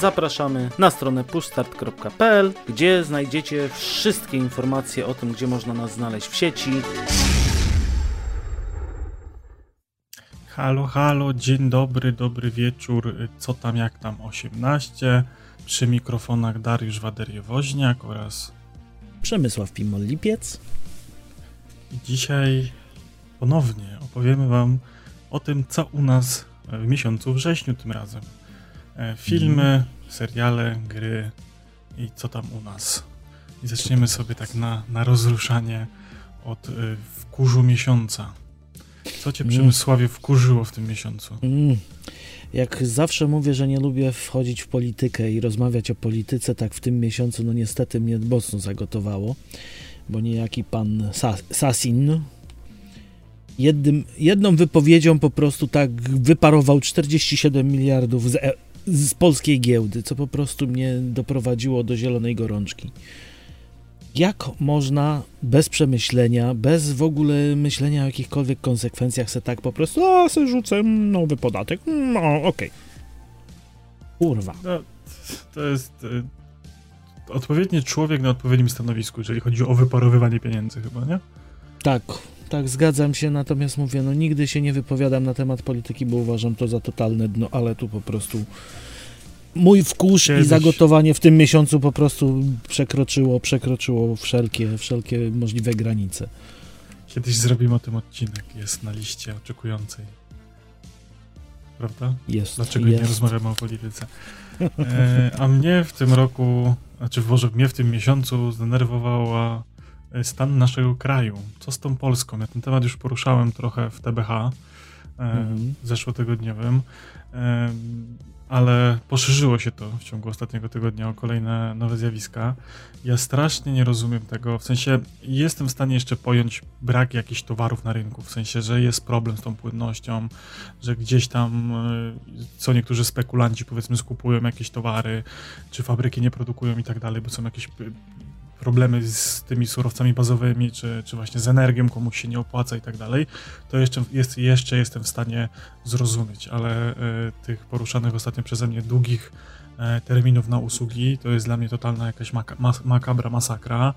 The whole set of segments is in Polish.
Zapraszamy na stronę pushstart.pl, gdzie znajdziecie wszystkie informacje o tym, gdzie można nas znaleźć w sieci. Halo, halo, dzień dobry, dobry wieczór. Co tam, jak tam 18? Przy mikrofonach Dariusz Waderiewoźniak oraz Przemysław Pimol-Lipiec. Dzisiaj ponownie opowiemy Wam o tym, co u nas w miesiącu wrześniu tym razem. E, Filmy, seriale, gry i co tam u nas. I zaczniemy sobie tak na, na rozruszanie od y, wkurzu miesiąca. Co Cię, Mm. Przemysławie, wkurzyło w tym miesiącu? Mm. Jak zawsze mówię, że nie lubię wchodzić w politykę i rozmawiać o polityce, tak w tym miesiącu, no niestety mnie mocno zagotowało, bo niejaki pan Sa Sasin jednym, jedną wypowiedzią po prostu tak wyparował 47 miliardów z, e z polskiej giełdy, co po prostu mnie doprowadziło do zielonej gorączki. Jak można bez przemyślenia, bez w ogóle myślenia o jakichkolwiek konsekwencjach, se tak po prostu, a se rzucę nowy podatek, no okej. Kurwa. No, to jest y, odpowiedni człowiek na odpowiednim stanowisku, jeżeli chodzi o wyparowywanie pieniędzy chyba, nie? Tak, tak, zgadzam się, natomiast mówię, no nigdy się nie wypowiadam na temat polityki, bo uważam to za totalne dno, ale tu po prostu mój wkurz Kiedyś- i zagotowanie w tym miesiącu po prostu przekroczyło, przekroczyło wszelkie, wszelkie możliwe granice. Kiedyś zrobimy o tym odcinek, jest na liście oczekującej. Prawda? Jest, Dlaczego nie jest. rozmawiamy o polityce? E, a mnie w tym roku, znaczy może mnie w tym miesiącu zdenerwowała stan naszego kraju. Co z tą Polską? Ja ten temat już poruszałem trochę w TBH e, Mhm. zeszłotygodniowym, e, ale poszerzyło się to w ciągu ostatniego tygodnia o kolejne nowe zjawiska. Ja strasznie nie rozumiem tego, w sensie jestem w stanie jeszcze pojąć brak jakichś towarów na rynku, w sensie, że jest problem z tą płynnością, że gdzieś tam co niektórzy spekulanci powiedzmy skupują jakieś towary, czy fabryki nie produkują i tak dalej, bo są jakieś problemy z tymi surowcami bazowymi, czy, czy właśnie z energią, komuś się nie opłaca i tak dalej, to jeszcze, jest, jeszcze jestem w stanie zrozumieć, ale y, tych poruszanych ostatnio przeze mnie długich terminów na usługi, to jest dla mnie totalna jakaś maka mas makabra masakra.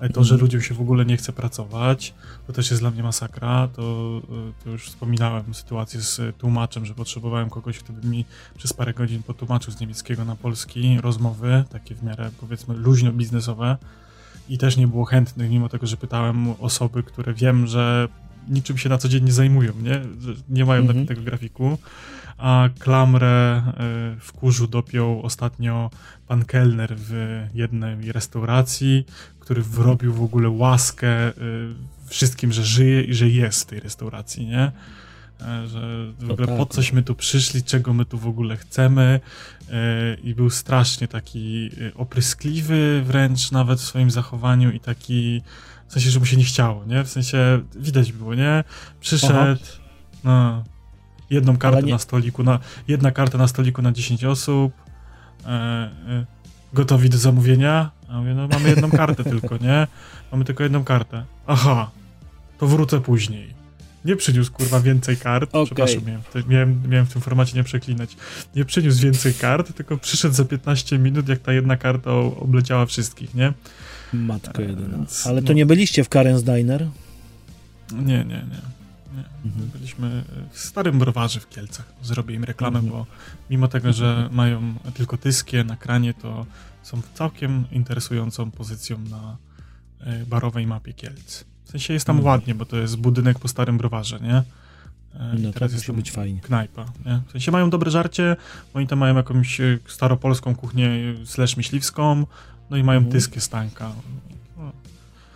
E, To, że Mhm. ludziom się w ogóle nie chce pracować, to też jest dla mnie masakra. To, e, to już wspominałem sytuację z tłumaczem, że potrzebowałem kogoś, kto by mi przez parę godzin potłumaczył z niemieckiego na polski rozmowy, takie w miarę powiedzmy luźno biznesowe. I też nie było chętnych, mimo tego, że pytałem osoby, które wiem, że niczym się na co dzień nie zajmują, nie? Że nie mają Mhm. tego grafiku. A klamrę y, w kurzu dopiął ostatnio pan kelner w jednej restauracji, który wyrobił w ogóle łaskę y, wszystkim, że żyje i że jest w tej restauracji, nie? E, Że w ogóle po coś my tu przyszli, czego my tu w ogóle chcemy. e, I był strasznie taki y, opryskliwy wręcz nawet w swoim zachowaniu i taki w sensie, że mu się nie chciało, nie? W sensie widać było, nie? Przyszedł, Aha. no, jedną kartę nie- na stoliku, na, jedna karta na stoliku na 10 osób, e, e, gotowi do zamówienia? A mówię, no mamy jedną kartę tylko, nie? Mamy tylko jedną kartę. Aha, to wrócę później. Nie przyniósł kurwa więcej kart. Okej. Przepraszam, miałem, miałem, miałem w tym formacie nie przeklinać. Nie przyniósł więcej kart, tylko przyszedł za 15 minut, jak ta jedna karta obleciała wszystkich, nie? Matko jedyna. Ale to no. nie byliście w Karen's Diner? Nie, nie, nie. Nie. Mhm. Byliśmy w starym browarze w Kielcach. Zrobię im reklamę, Mhm. bo mimo tego, że mają tylko dyskie na kranie, to są całkiem interesującą pozycją na e, barowej mapie Kielc. W sensie jest tam Mhm. ładnie, bo to jest budynek po starym browarze, nie? E, i No to jest musi tam być fajnie. knajpa, nie? W sensie mają dobre żarcie, oni tam mają jakąś e, staropolską kuchnię slash myśliwską, no i mają Mhm. dyskie stanka. No,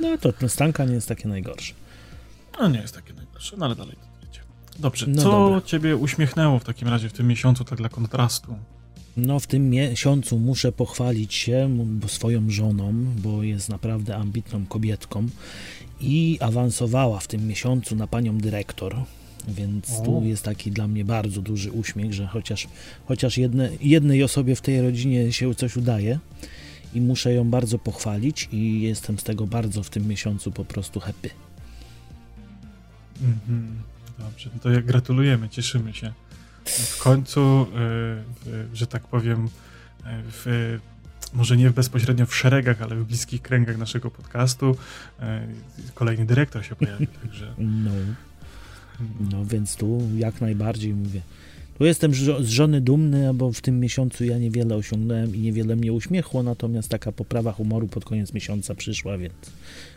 No to ten stanka nie jest takie najgorsze. no nie jest takie najgorsze, no ale dalej. Dobrze, No co dobra. ciebie uśmiechnęło w takim razie w tym miesiącu, tak dla kontrastu? No w tym miesiącu muszę pochwalić się swoją żoną, bo jest naprawdę ambitną kobietką i awansowała w tym miesiącu na panią dyrektor. Więc O. tu jest taki dla mnie bardzo duży uśmiech, że chociaż, chociaż jedne, jednej osobie w tej rodzinie się coś udaje i muszę ją bardzo pochwalić i jestem z tego bardzo w tym miesiącu po prostu happy. Mhm. Dobrze, no to jak gratulujemy, cieszymy się. w końcu, y, że tak powiem, w, może nie bezpośrednio w szeregach, ale w bliskich kręgach naszego podcastu kolejny dyrektor się pojawił, także... No. no, więc tu jak najbardziej mówię. Tu jestem z żony dumny, bo w tym miesiącu ja niewiele osiągnąłem i niewiele mnie uśmiechło, natomiast taka poprawa humoru pod koniec miesiąca przyszła, więc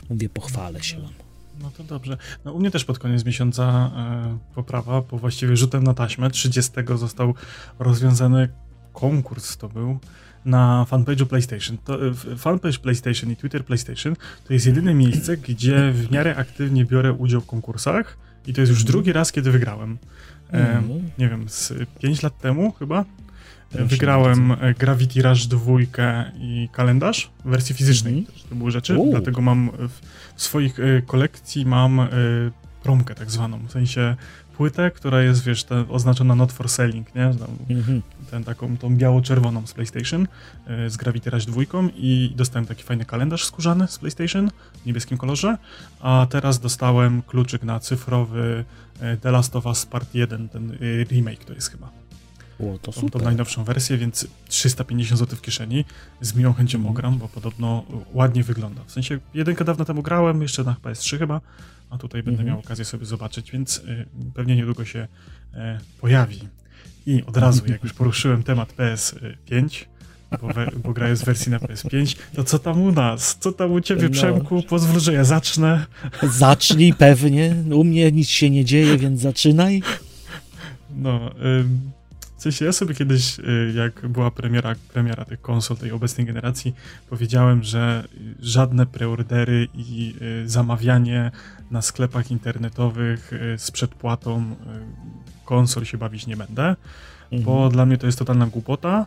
mówię, pochwalę się wam. No to dobrze. No, u mnie też pod koniec miesiąca e, poprawa, bo właściwie rzutem na taśmę 30 został rozwiązany konkurs, to był na fanpage'u PlayStation. To, e, fanpage PlayStation i Twitter PlayStation to jest jedyne miejsce, gdzie w miarę aktywnie biorę udział w konkursach i to jest już drugi raz, kiedy wygrałem. E, nie wiem, z 5 lat temu chyba Proszę wygrałem. E, Gravity Rush 2 i kalendarz w wersji fizycznej. Mm. To były rzeczy, U. dlatego mam swoich e, kolekcji mam promkę tak zwaną, w sensie płytę, która jest, wiesz, ta, oznaczona not for selling, nie? Mm-hmm. Ten, taką, tą biało-czerwoną z PlayStation, z Gravity Rush 2 i dostałem taki fajny kalendarz skórzany z PlayStation w niebieskim kolorze, a teraz dostałem kluczyk na cyfrowy The Last of Us Part 1, ten remake to jest chyba. O, to super. Tą, tą najnowszą wersję, więc 350 zł w kieszeni. Z miłą chęcią mm. ogram, bo podobno ładnie wygląda. W sensie jedynkę dawno temu grałem, jeszcze na PS3 chyba, a tutaj będę mm -hmm. miał okazję sobie zobaczyć, więc y, pewnie niedługo się y, pojawi. I od razu, jak już poruszyłem temat PS5, bo, we, bo gra jest w wersji na PS5, to co tam u nas? Co tam u ciebie, no. Przemku? Pozwól, że ja zacznę. Zacznij pewnie. U mnie nic się nie dzieje, więc zaczynaj. No, w sensie ja sobie kiedyś, y, jak była premiera, premiera tych konsol tej obecnej generacji, powiedziałem, że żadne preordery i y, zamawianie na sklepach internetowych y, z przedpłatą konsol się bawić nie będę mhm. bo dla mnie to jest totalna głupota,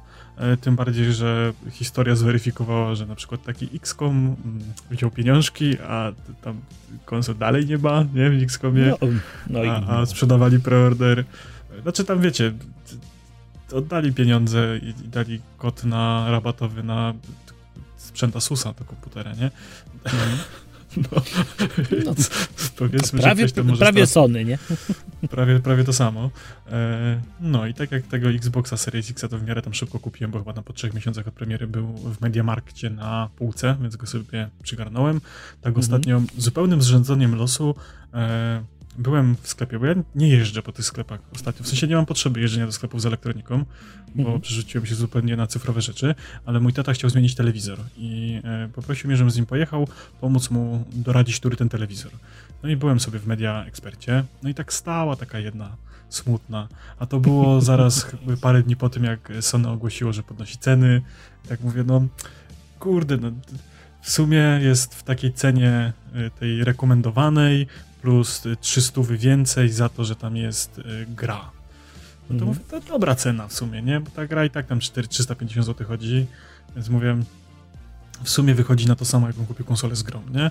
tym bardziej, że historia zweryfikowała, że na przykład taki XCOM mm, wziął pieniążki, a tam konsol dalej nie ma, nie, w XCOMie, no, no a, a, sprzedawali preorder. Znaczy tam, wiecie, oddali pieniądze i, i dali kod na rabatowy na sprzęt Asusa do komputera, nie? Mhm. No, no powiedzmy, prawie, że prawie Sony, nie? Prawie, prawie to samo. E, no i tak jak tego Xboxa Series X to w miarę tam szybko kupiłem, bo chyba tam po trzech miesiącach od premiery był w Mediamarkcie na półce, więc go sobie przygarnąłem. Tak mhm. ostatnio zupełnym zrzędzeniem losu e, byłem w sklepie, bo ja nie jeżdżę po tych sklepach ostatnio. W sensie nie mam potrzeby jeżdżenia do sklepów z elektroniką, bo mhm. przerzuciłem się zupełnie na cyfrowe rzeczy, ale mój tata chciał zmienić telewizor i e, poprosił mnie, żebym z nim pojechał, pomóc mu doradzić, który ten telewizor. No i byłem sobie w Media Ekspercie, no i tak stała taka jedna smutna, a to było zaraz parę dni po tym, jak Sony ogłosiło, że podnosi ceny. Tak mówię, no kurde, no w sumie jest w takiej cenie e, tej rekomendowanej, plus 300 więcej za to, że tam jest y, gra. No to mm. mówię, to dobra cena w sumie, nie? Bo ta gra i tak tam 4, 350 zł chodzi, więc mówię, w sumie wychodzi na to samo, jakbym kupił konsolę z grą, nie?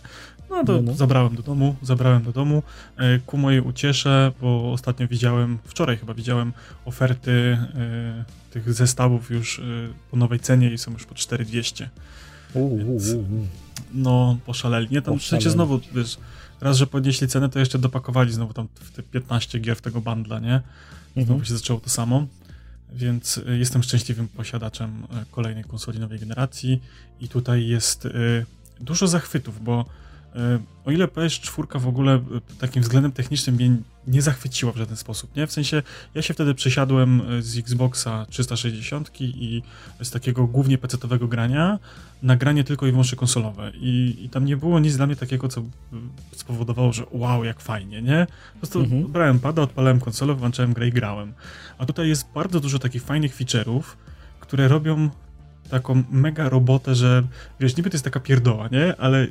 No to no, no. zabrałem do domu, zabrałem do domu. E, ku mojej uciesze, bo ostatnio widziałem, wczoraj chyba widziałem oferty e, tych zestawów już e, po nowej cenie i są już po 4200. Więc, no, poszaleli. Nie, tam w znowu, wiesz, raz, że podnieśli cenę, to jeszcze dopakowali znowu tam te 15 gier w tego bundla, nie? Znowu mhm. się zaczęło to samo. Więc y, jestem szczęśliwym posiadaczem y, kolejnej konsoli nowej generacji i tutaj jest y, dużo zachwytów, bo o ile PS4 w ogóle takim względem technicznym mnie nie zachwyciła w żaden sposób, nie? W sensie, ja się wtedy przesiadłem z Xboxa 360 i z takiego głównie PC-owego grania na granie tylko i wyłącznie konsolowe I, i tam nie było nic dla mnie takiego, co spowodowało, że wow, jak fajnie, nie? Po prostu mhm. brałem pada, odpalałem konsolę, włączałem grę i grałem. A tutaj jest bardzo dużo takich fajnych feature'ów, które robią taką mega robotę, że wiesz, niby to jest taka pierdoła, nie? Ale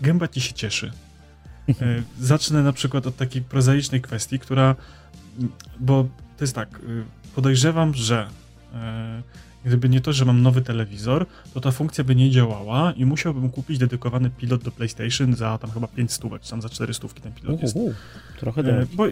gęba ci się cieszy. E, zacznę na przykład od takiej prozaicznej kwestii, która, bo to jest tak, y, podejrzewam, że e, gdyby nie to, że mam nowy telewizor, to ta funkcja by nie działała i musiałbym kupić dedykowany pilot do PlayStation za tam chyba 5 stówek, czy tam za 4 stówki ten pilot jest. trochę e, Bo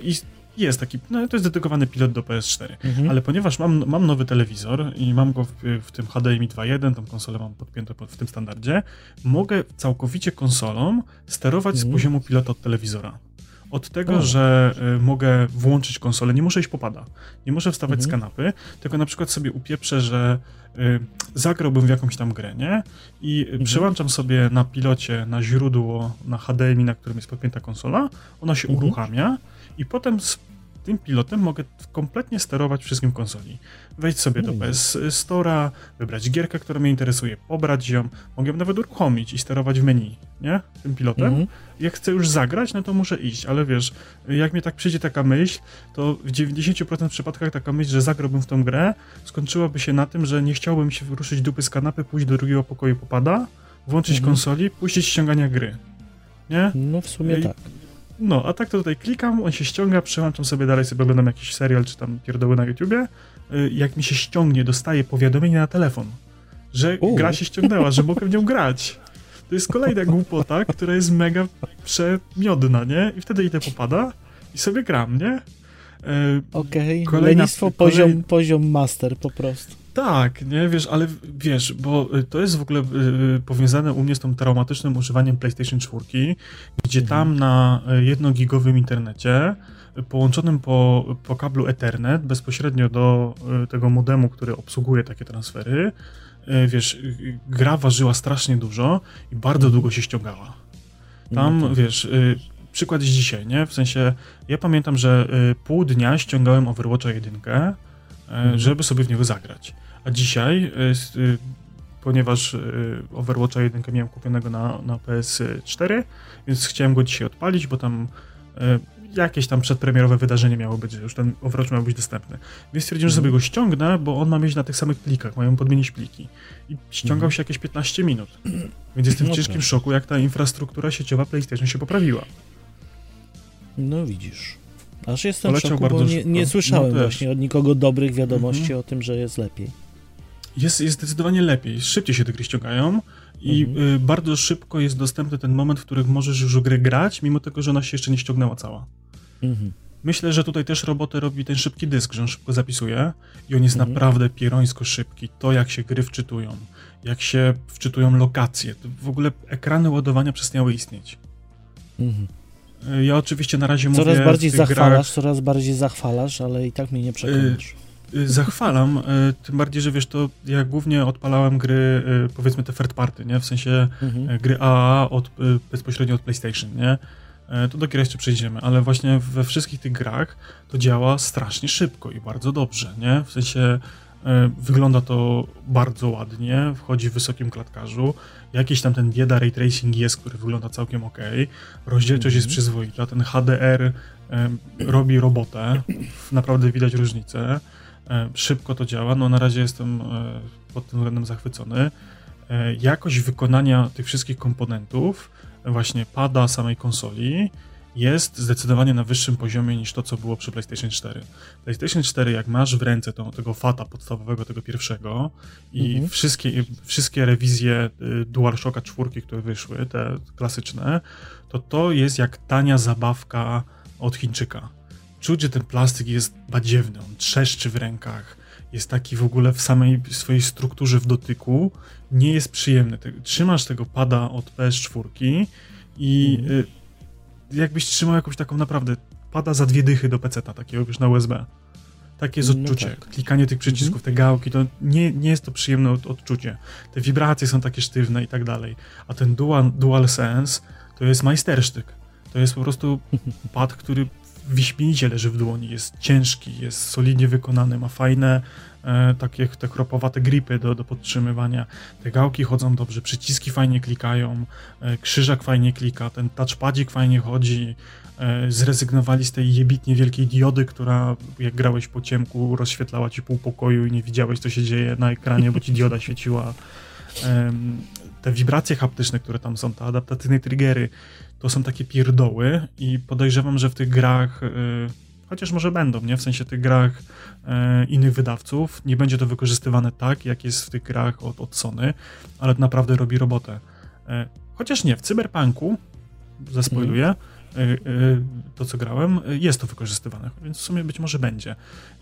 jest taki, no to jest dedykowany pilot do PS4, mhm. ale ponieważ mam, mam nowy telewizor i mam go w, w tym HDMI 2.1, tą konsolę mam podpiętą pod, w tym standardzie, mogę całkowicie konsolą sterować mhm. z poziomu pilota od telewizora. Od tego, o. że y, mogę włączyć konsolę, nie muszę iść popada, nie muszę wstawać mhm. z kanapy, tylko na przykład sobie upieprzę, że y, zagrałbym w jakąś tam grę, nie? I mhm. przełączam sobie na pilocie, na źródło, na HDMI, na którym jest podpięta konsola, ona się mhm. uruchamia i potem z tym pilotem mogę kompletnie sterować wszystkim konsoli. Wejść sobie do PS Store'a, wybrać gierkę, która mnie interesuje, pobrać ją, mogę ją nawet uruchomić i sterować w menu, nie? Tym pilotem. Mhm. Jak chcę już zagrać, no to muszę iść, ale wiesz, jak mnie tak przyjdzie taka myśl, to w 90% przypadkach taka myśl, że zagrałbym w tą grę, skończyłaby się na tym, że nie chciałbym się ruszyć dupy z kanapy, pójść do drugiego pokoju popada, włączyć mhm. konsoli, puścić ściągania gry. Nie? No w sumie I, tak. No, a tak to tutaj klikam, on się ściąga, przełączam sobie dalej, sobie oglądam jakiś serial czy tam pierdoły na YouTubie. Y, jak mi się ściągnie, dostaję powiadomienie na telefon, że U. gra się ściągnęła, że mogę w nią grać. To jest kolejna głupota, która jest mega przemiodna, nie? I wtedy idę popada i sobie gram, nie? Y, Okej, okay. lenistwo poziom, kolej... poziom master po prostu. Tak, nie, wiesz, ale wiesz, bo y, to jest w ogóle y, powiązane u mnie z tym traumatycznym używaniem PlayStation 4, gdzie mhm. tam na 1-gigowym internecie połączonym po, po kablu Ethernet bezpośrednio do tego modemu, który obsługuje takie transfery, wiesz, gra ważyła strasznie dużo i bardzo mhm. długo się ściągała. Tam, no tak. wiesz, przykład jest dzisiaj, nie? W sensie, ja pamiętam, że pół dnia ściągałem Overwatcha 1, mhm. żeby sobie w niego zagrać. A dzisiaj, y, y, ponieważ Overwatcha 1 miałem kupionego na, na PS4, więc chciałem go dzisiaj odpalić, bo tam jakieś tam przedpremierowe wydarzenie miało być, już ten Overwatch miał być dostępny. Więc stwierdziłem, że sobie mhm. go ściągnę, bo on ma mieć na tych samych plikach, mają podmienić pliki. I ściągał mhm. się jakieś 15 minut. Więc jestem w ciężkim szoku, jak ta infrastruktura sieciowa PlayStation się poprawiła. No widzisz. Aż jestem Poleciał w szoku, bo nie, nie słyszałem no właśnie od nikogo dobrych wiadomości mhm. o tym, że jest lepiej. Jest, jest zdecydowanie lepiej. Szybciej się te gry ściągają i mhm. y, bardzo szybko jest dostępny ten moment, w którym możesz już grę grać, mimo tego, że ona się jeszcze nie ściągnęła cała. Mhm. Myślę, że tutaj też robotę robi ten szybki dysk, że on szybko zapisuje i on jest mhm. naprawdę pierońsko szybki. To, jak się gry wczytują, jak się wczytują lokacje, w ogóle ekrany ładowania przestały istnieć. Mhm. Y, ja oczywiście na razie coraz mówię... Coraz bardziej zachwalasz, grach... coraz bardziej zachwalasz, ale i tak mnie nie przekonasz. Y, zachwalam, y, tym bardziej, że wiesz, to ja głównie odpalałem gry, powiedzmy te third party, nie? W sensie mhm. gry AAA od, bezpośrednio od PlayStation, nie? To do jeszcze przejdziemy, ale właśnie we wszystkich tych grach to działa strasznie szybko i bardzo dobrze, nie? W sensie wygląda to bardzo ładnie, wchodzi w wysokim klatkarzu, Jakiś tam ten bieda ray tracing jest, który wygląda całkiem ok. Rozdzielczość jest mhm. przyzwoita. Ten HDR robi robotę. Naprawdę widać różnicę. szybko to działa. No na razie jestem e, pod tym względem zachwycony. E, jakość wykonania tych wszystkich komponentów, właśnie pada samej konsoli, jest zdecydowanie na wyższym poziomie niż to, co było przy PlayStation 4. PlayStation 4, jak masz w ręce tą, tego fata podstawowego, tego pierwszego i mhm. wszystkie, wszystkie rewizje y, DualShocka 4, które wyszły, te klasyczne, to to jest jak tania zabawka od Chińczyka. Czuć, że ten plastik jest badziewny, on trzeszczy w rękach, jest taki w ogóle w samej swojej strukturze w dotyku, nie jest przyjemny. Trzymasz tego pada od PS4 i mhm y, jakbyś trzymał jakąś taką naprawdę, pada za dwie dychy do peceta, takiego wiesz, na USB. Takie jest no odczucie. No tak. Klikanie tych przycisków, mhm. te gałki, to nie, nie jest to przyjemne od, odczucie. Te wibracje są takie sztywne i tak dalej. A ten dual, dual sense to jest majstersztyk. To jest po prostu pad, który wyśmienicie leży w dłoni. Jest ciężki, jest solidnie wykonany, ma fajne e, takie te chropowate gripy do, do podtrzymywania. Te gałki chodzą dobrze, przyciski fajnie klikają, e, krzyżak fajnie klika, ten touchpadzik fajnie chodzi. E, zrezygnowali z tej jebitnie wielkiej diody, która jak grałeś po ciemku rozświetlała ci pół pokoju i nie widziałeś co się dzieje na ekranie, bo ci dioda świeciła. te wibracje haptyczne, które tam są, te adaptacyjne triggery, to są takie pierdoły i podejrzewam, że w tych grach, chociaż może będą, nie? W sensie tych grach y, innych wydawców, nie będzie to wykorzystywane tak, jak jest w tych grach od, od Sony, ale naprawdę robi robotę. Y, chociaż nie, w Cyberpunku, zaspoiluję, to co grałem, jest to wykorzystywane, więc w sumie być może będzie.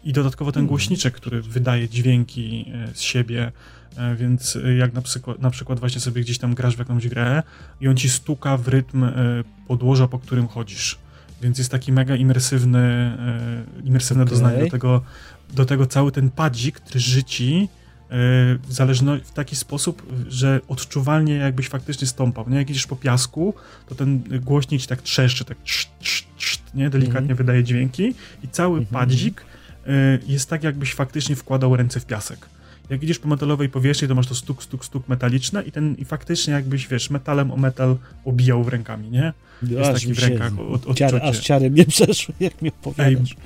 I dodatkowo ten hmm. głośniczek, który wydaje dźwięki z siebie, E, więc e, jak na przykład, na przykład właśnie sobie gdzieś tam grasz w jakąś grę i on ci stuka w rytm e, podłoża, po którym chodzisz. Więc jest taki mega imersywny, e, imersywne Okej. doznanie do tego, do tego cały ten padzik drży ci e, w, w taki sposób, że odczuwalnie jakbyś faktycznie stąpał, nie? Jak idziesz po piasku, to ten głośnik ci tak trzeszczy, tak trz, trz, trz, nie? Delikatnie Mhm. wydaje dźwięki i cały Mhm. padzik e, jest tak, jakbyś faktycznie wkładał ręce w piasek. Jak idziesz po metalowej powierzchni, to masz to stuk, stuk, stuk metaliczne i ten i faktycznie jakbyś, wiesz, metalem o metal obijał w rękami, nie? Jest taki mi w rękach od, ciary, odczucie. aż ciary mnie przeszły, jak mi opowiadasz.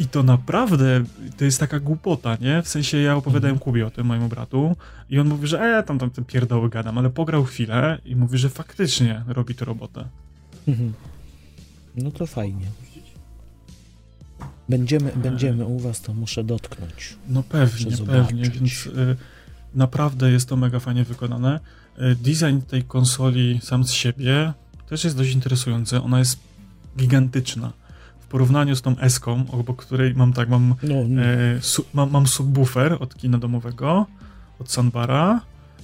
I to naprawdę, to jest taka głupota, nie? W sensie ja opowiadałem Mhm. Kubie o tym, mojemu bratu i on mówi, że e, tam, tam te pierdoły gadam, ale pograł chwilę i mówi, że faktycznie robi to robotę. Mhm. No to fajnie. Będziemy, będziemy u was, to muszę dotknąć. No pewnie, pewnie, więc y, naprawdę jest to mega fajnie wykonane. Y, design tej konsoli sam z siebie też jest dość interesujący. Ona jest gigantyczna. W porównaniu z tą S-ką, obok której mam tak, mam, No, e, su, mam, mam subwoofer od kina domowego, od Soundbara.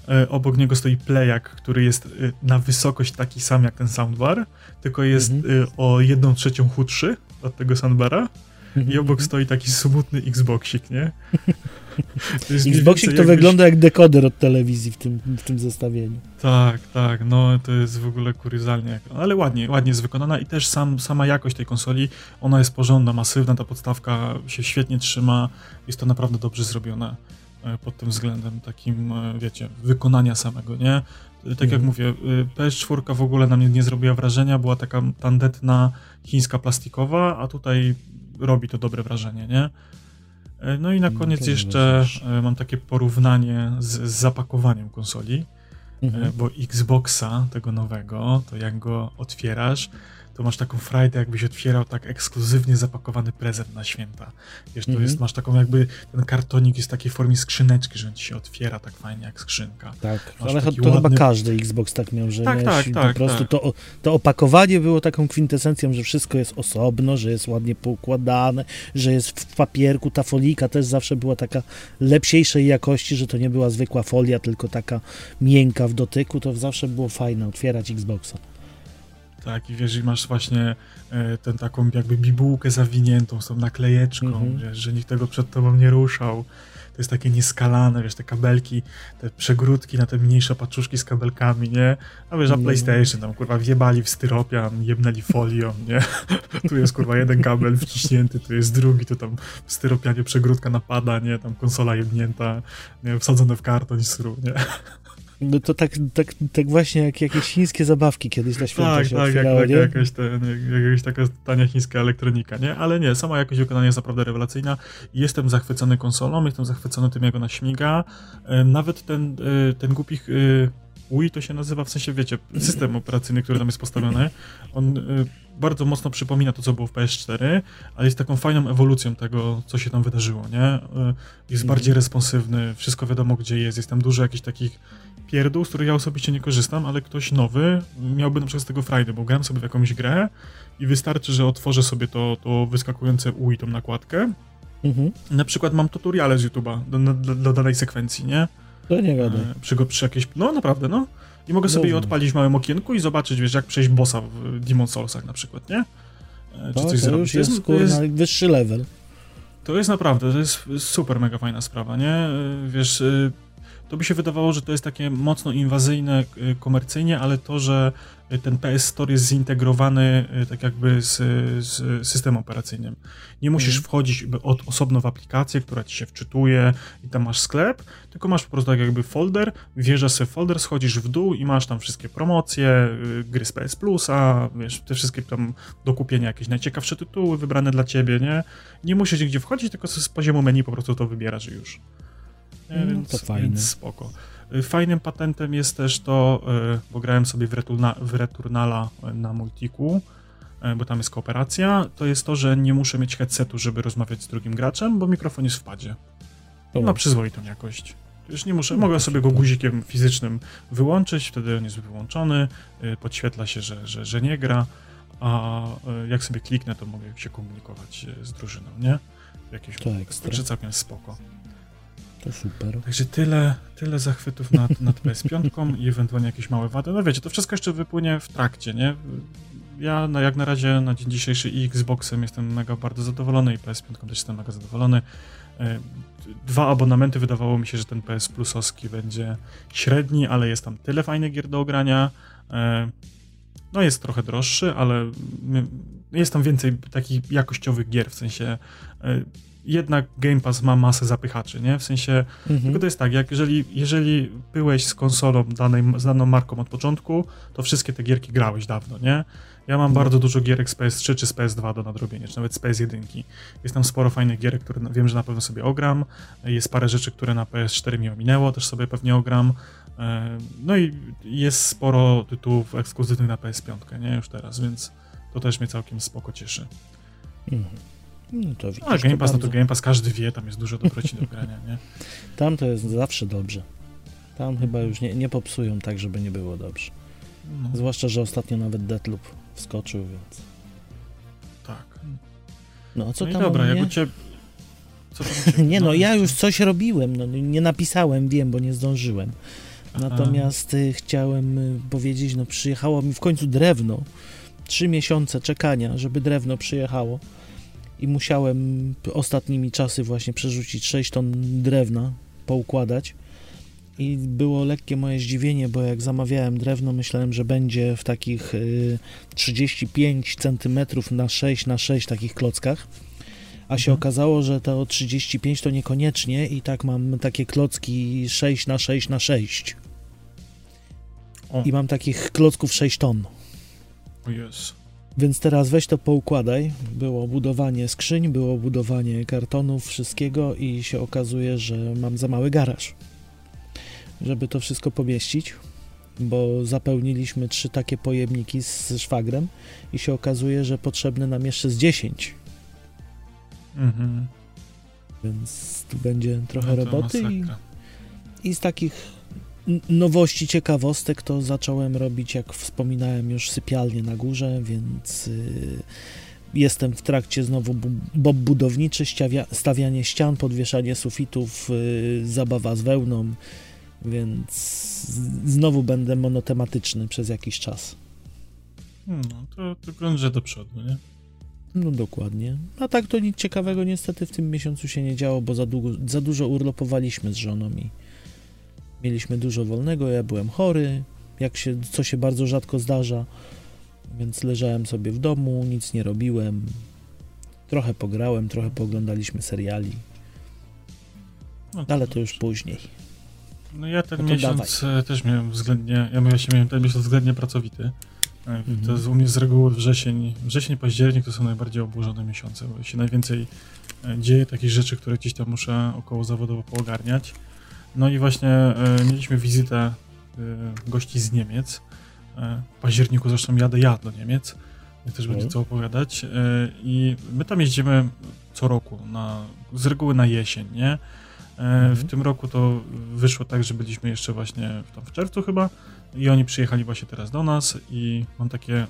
E, obok niego stoi playak, który jest na wysokość taki sam jak ten soundbar, tylko jest Mhm. o jedną trzecią chudszy od tego soundbara. I obok stoi taki smutny Xboxik, nie? To Xboxik to wygląda jak dekoder od telewizji w tym, w tym zestawieniu. Tak, tak, no to jest w ogóle kuriozalnie, ale ładnie, ładnie jest wykonana i też sam, sama jakość tej konsoli, ona jest porządna, masywna, ta podstawka się świetnie trzyma, jest to naprawdę dobrze zrobione e, pod tym względem takim, e, wiecie, wykonania samego, nie? Tak jak Mhm. mówię, y, PS4 w ogóle na mnie nie zrobiła wrażenia, była taka tandetna chińska plastikowa, a tutaj robi to dobre wrażenie, nie? E, No i na No koniec jeszcze e, mam takie porównanie z, z zapakowaniem konsoli. E, Mhm. bo Xboxa tego nowego, to jak go otwierasz, to masz taką frajdę, jakbyś otwierał tak ekskluzywnie zapakowany prezent na święta. Wiesz, to Mhm. jest, masz taką jakby, ten kartonik jest w takiej formie skrzyneczki, że on ci się otwiera tak fajnie jak skrzynka. Tak, Masz ale to chyba ładny- każdy Xbox tak miał, że Tak, tak, tak, po prostu tak. To, to opakowanie było taką kwintesencją, że wszystko jest osobno, że jest ładnie poukładane, że jest w papierku, ta folika też zawsze była taka lepsiejszej jakości, że to nie była zwykła folia, tylko taka miękka w dotyku, to zawsze było fajne otwierać Xboxa. Tak, i wiesz, i masz właśnie e, tę taką jakby bibułkę zawiniętą z tą naklejeczką, Mhm. wiesz, że nikt tego przed tobą nie ruszał. To jest takie nieskalane, wiesz, te kabelki, te przegródki na te mniejsze paczuszki z kabelkami, nie? A wiesz, a. PlayStation tam, kurwa, wjebali w styropian, jebnęli folią, nie? tu jest, kurwa, jeden kabel wciśnięty, tu jest drugi, tu tam w styropianie przegródka napada, nie? Tam konsola jebnięta, nie? Wsadzone w karton i sru, nie? No to tak, tak, tak właśnie jak jakieś chińskie zabawki kiedyś na święta Tak, się tak, jak, otwierało, jak, nie? jakaś, ten, jakaś taka tania chińska elektronika, nie? Ale nie, sama jakość wykonania jest naprawdę rewelacyjna. Jestem zachwycony konsolą, jestem zachwycony tym, jak ona śmiga. E, Nawet ten, e, ten głupi e, Wii to się nazywa, w sensie, wiecie, system operacyjny, który tam jest postawiony, on bardzo mocno przypomina to, co było w PS4, ale jest taką fajną ewolucją tego, co się tam wydarzyło, nie? Jest Mhm. bardziej responsywny, wszystko wiadomo, gdzie jest, jest tam dużo jakichś takich pierdół, z których ja osobiście nie korzystam, ale ktoś nowy miałby na przykład z tego frajdę, bo gram sobie w jakąś grę i wystarczy, że otworzę sobie to, to wyskakujące UI, tą nakładkę. Mhm. Na przykład mam tutoriale z YouTube'a do danej sekwencji, nie? To nie gadaj. E, Przy, przy jakiejś, no naprawdę, no. I mogę sobie je odpalić w małym okienku i zobaczyć, wiesz, jak przejść bossa w Demon Soulsach na przykład, nie? E, Czy To, coś to zrobić. już To jest, to kurna, jest, wyższy level. to jest naprawdę, to jest super mega fajna sprawa, nie? E, Wiesz, e, to by się wydawało, że to jest takie mocno inwazyjne e, komercyjnie, ale to, że ten PS Store jest zintegrowany e, tak jakby z, z systemem operacyjnym. Nie musisz Mhm. wchodzić od, osobno w aplikację, która ci się wczytuje i tam masz sklep, tylko masz po prostu tak jakby folder, wjeżdżasz sobie w folder, schodzisz w dół i masz tam wszystkie promocje, y, gry z PS Plusa, wiesz, te wszystkie tam do kupienia jakieś najciekawsze tytuły wybrane dla ciebie, nie? Nie musisz nigdzie wchodzić, tylko z poziomu menu po prostu to wybierasz już. Nie, No, więc, to fajne. więc spoko. Y, Fajnym patentem jest też to, y, bo grałem sobie w, Returna, w Returnala y, na Multiku, bo tam jest kooperacja, to jest to, że nie muszę mieć headsetu, żeby rozmawiać z drugim graczem, bo mikrofon jest w padzie. O. Ma przyzwoitą jakość. Już nie muszę, No, mogę to sobie go guzikiem fizycznym wyłączyć, wtedy on jest wyłączony, podświetla się, że, że, że nie gra, a jak sobie kliknę, to mogę się komunikować z drużyną, nie? W jakiejś To. Także całkiem spoko. To super. Także tyle, tyle zachwytów nad, nad PS5 i ewentualnie jakieś małe wady. No wiecie, to wszystko jeszcze wypłynie w trakcie, nie? ja no, jak na razie na dzień dzisiejszy i Xboxem jestem mega bardzo zadowolony i PS5 też jestem mega zadowolony. E, dwa abonamenty wydawało mi się, że ten PS Plusowski będzie średni, ale jest tam tyle fajnych gier do ogrania. E, no jest trochę droższy, ale jest tam więcej takich jakościowych gier, w sensie e, jednak Game Pass ma masę zapychaczy, nie? W sensie, mhm. tylko to jest tak, jak jeżeli, jeżeli byłeś z konsolą danej, z daną marką od początku, to wszystkie te gierki grałeś dawno, nie? Ja mam mhm. bardzo dużo gierek z PS3 czy z PS2 do nadrobienia, czy nawet z PS1. Jest tam sporo fajnych gierek, które wiem, że na pewno sobie ogram. Jest parę rzeczy, które na PS4 mi ominęło, też sobie pewnie ogram. E, no i jest sporo tytułów ekskluzywnych na PS5, nie? Już teraz, więc to też mnie całkiem spoko cieszy. Mhm. No to widzisz, A Game Pass to, to Game Pass, każdy wie, tam jest dużo dobroci do grania, nie? Tam to jest zawsze dobrze. Tam chyba już nie, nie popsują tak, żeby nie było dobrze. No. Zwłaszcza, że ostatnio nawet Deathloop wskoczył, więc... Tak. No, co no tam dobra, jak u ciebie... nie no, ja już coś robiłem, no, nie napisałem, wiem, bo nie zdążyłem. Natomiast y, chciałem y, powiedzieć, no przyjechało mi w końcu drewno. Trzy miesiące czekania, żeby drewno przyjechało i musiałem ostatnimi czasy właśnie przerzucić 6 ton drewna, poukładać. I było lekkie moje zdziwienie, bo jak zamawiałem drewno, myślałem, że będzie w takich y, 35 cm na 6 na 6 takich klockach. A się mhm. okazało, że to 35 to niekoniecznie i tak mam takie klocki 6 na 6 na 6. O. I mam takich klocków 6 ton. Jest. Więc teraz weź to poukładaj. Było budowanie skrzyń, było budowanie kartonów, wszystkiego i się okazuje, że mam za mały garaż, żeby to wszystko pomieścić, bo zapełniliśmy trzy takie pojemniki z szwagrem i się okazuje, że potrzebne nam jeszcze z 10. Mhm. Więc tu będzie trochę no roboty i, i z takich nowości, ciekawostek to zacząłem robić, jak wspominałem, już sypialnie na górze, więc y, jestem w trakcie znowu bob budowniczy, stawianie ścian, podwieszanie sufitów, y, zabawa z wełną, więc znowu będę monotematyczny przez jakiś czas. No, to, to krążę do przodu, nie? No dokładnie. A tak to nic ciekawego niestety w tym miesiącu się nie działo, bo za, długo, za dużo urlopowaliśmy z żoną i Mieliśmy dużo wolnego, ja byłem chory, jak się, co się bardzo rzadko zdarza, więc leżałem sobie w domu, nic nie robiłem. Trochę pograłem, trochę pooglądaliśmy seriali. No ale to już później. No ja ten no miesiąc dawaj. E, też miałem względnie, ja właśnie miałem ten miesiąc względnie pracowity. E, mhm. To jest u mnie z reguły wrzesień, wrzesień, październik to są najbardziej obłożone miesiące, bo się najwięcej e, dzieje takich rzeczy, które gdzieś tam muszę około zawodowo poogarniać. No i właśnie e, mieliśmy wizytę e, gości z Niemiec. E, w październiku zresztą jadę ja do Niemiec, więc też będzie co opowiadać. E, I my tam jeździmy co roku, na, z reguły na jesień, nie? E, mhm. W tym roku to wyszło tak, że byliśmy jeszcze właśnie w, tam w czerwcu chyba i oni przyjechali właśnie teraz do nas i mam takie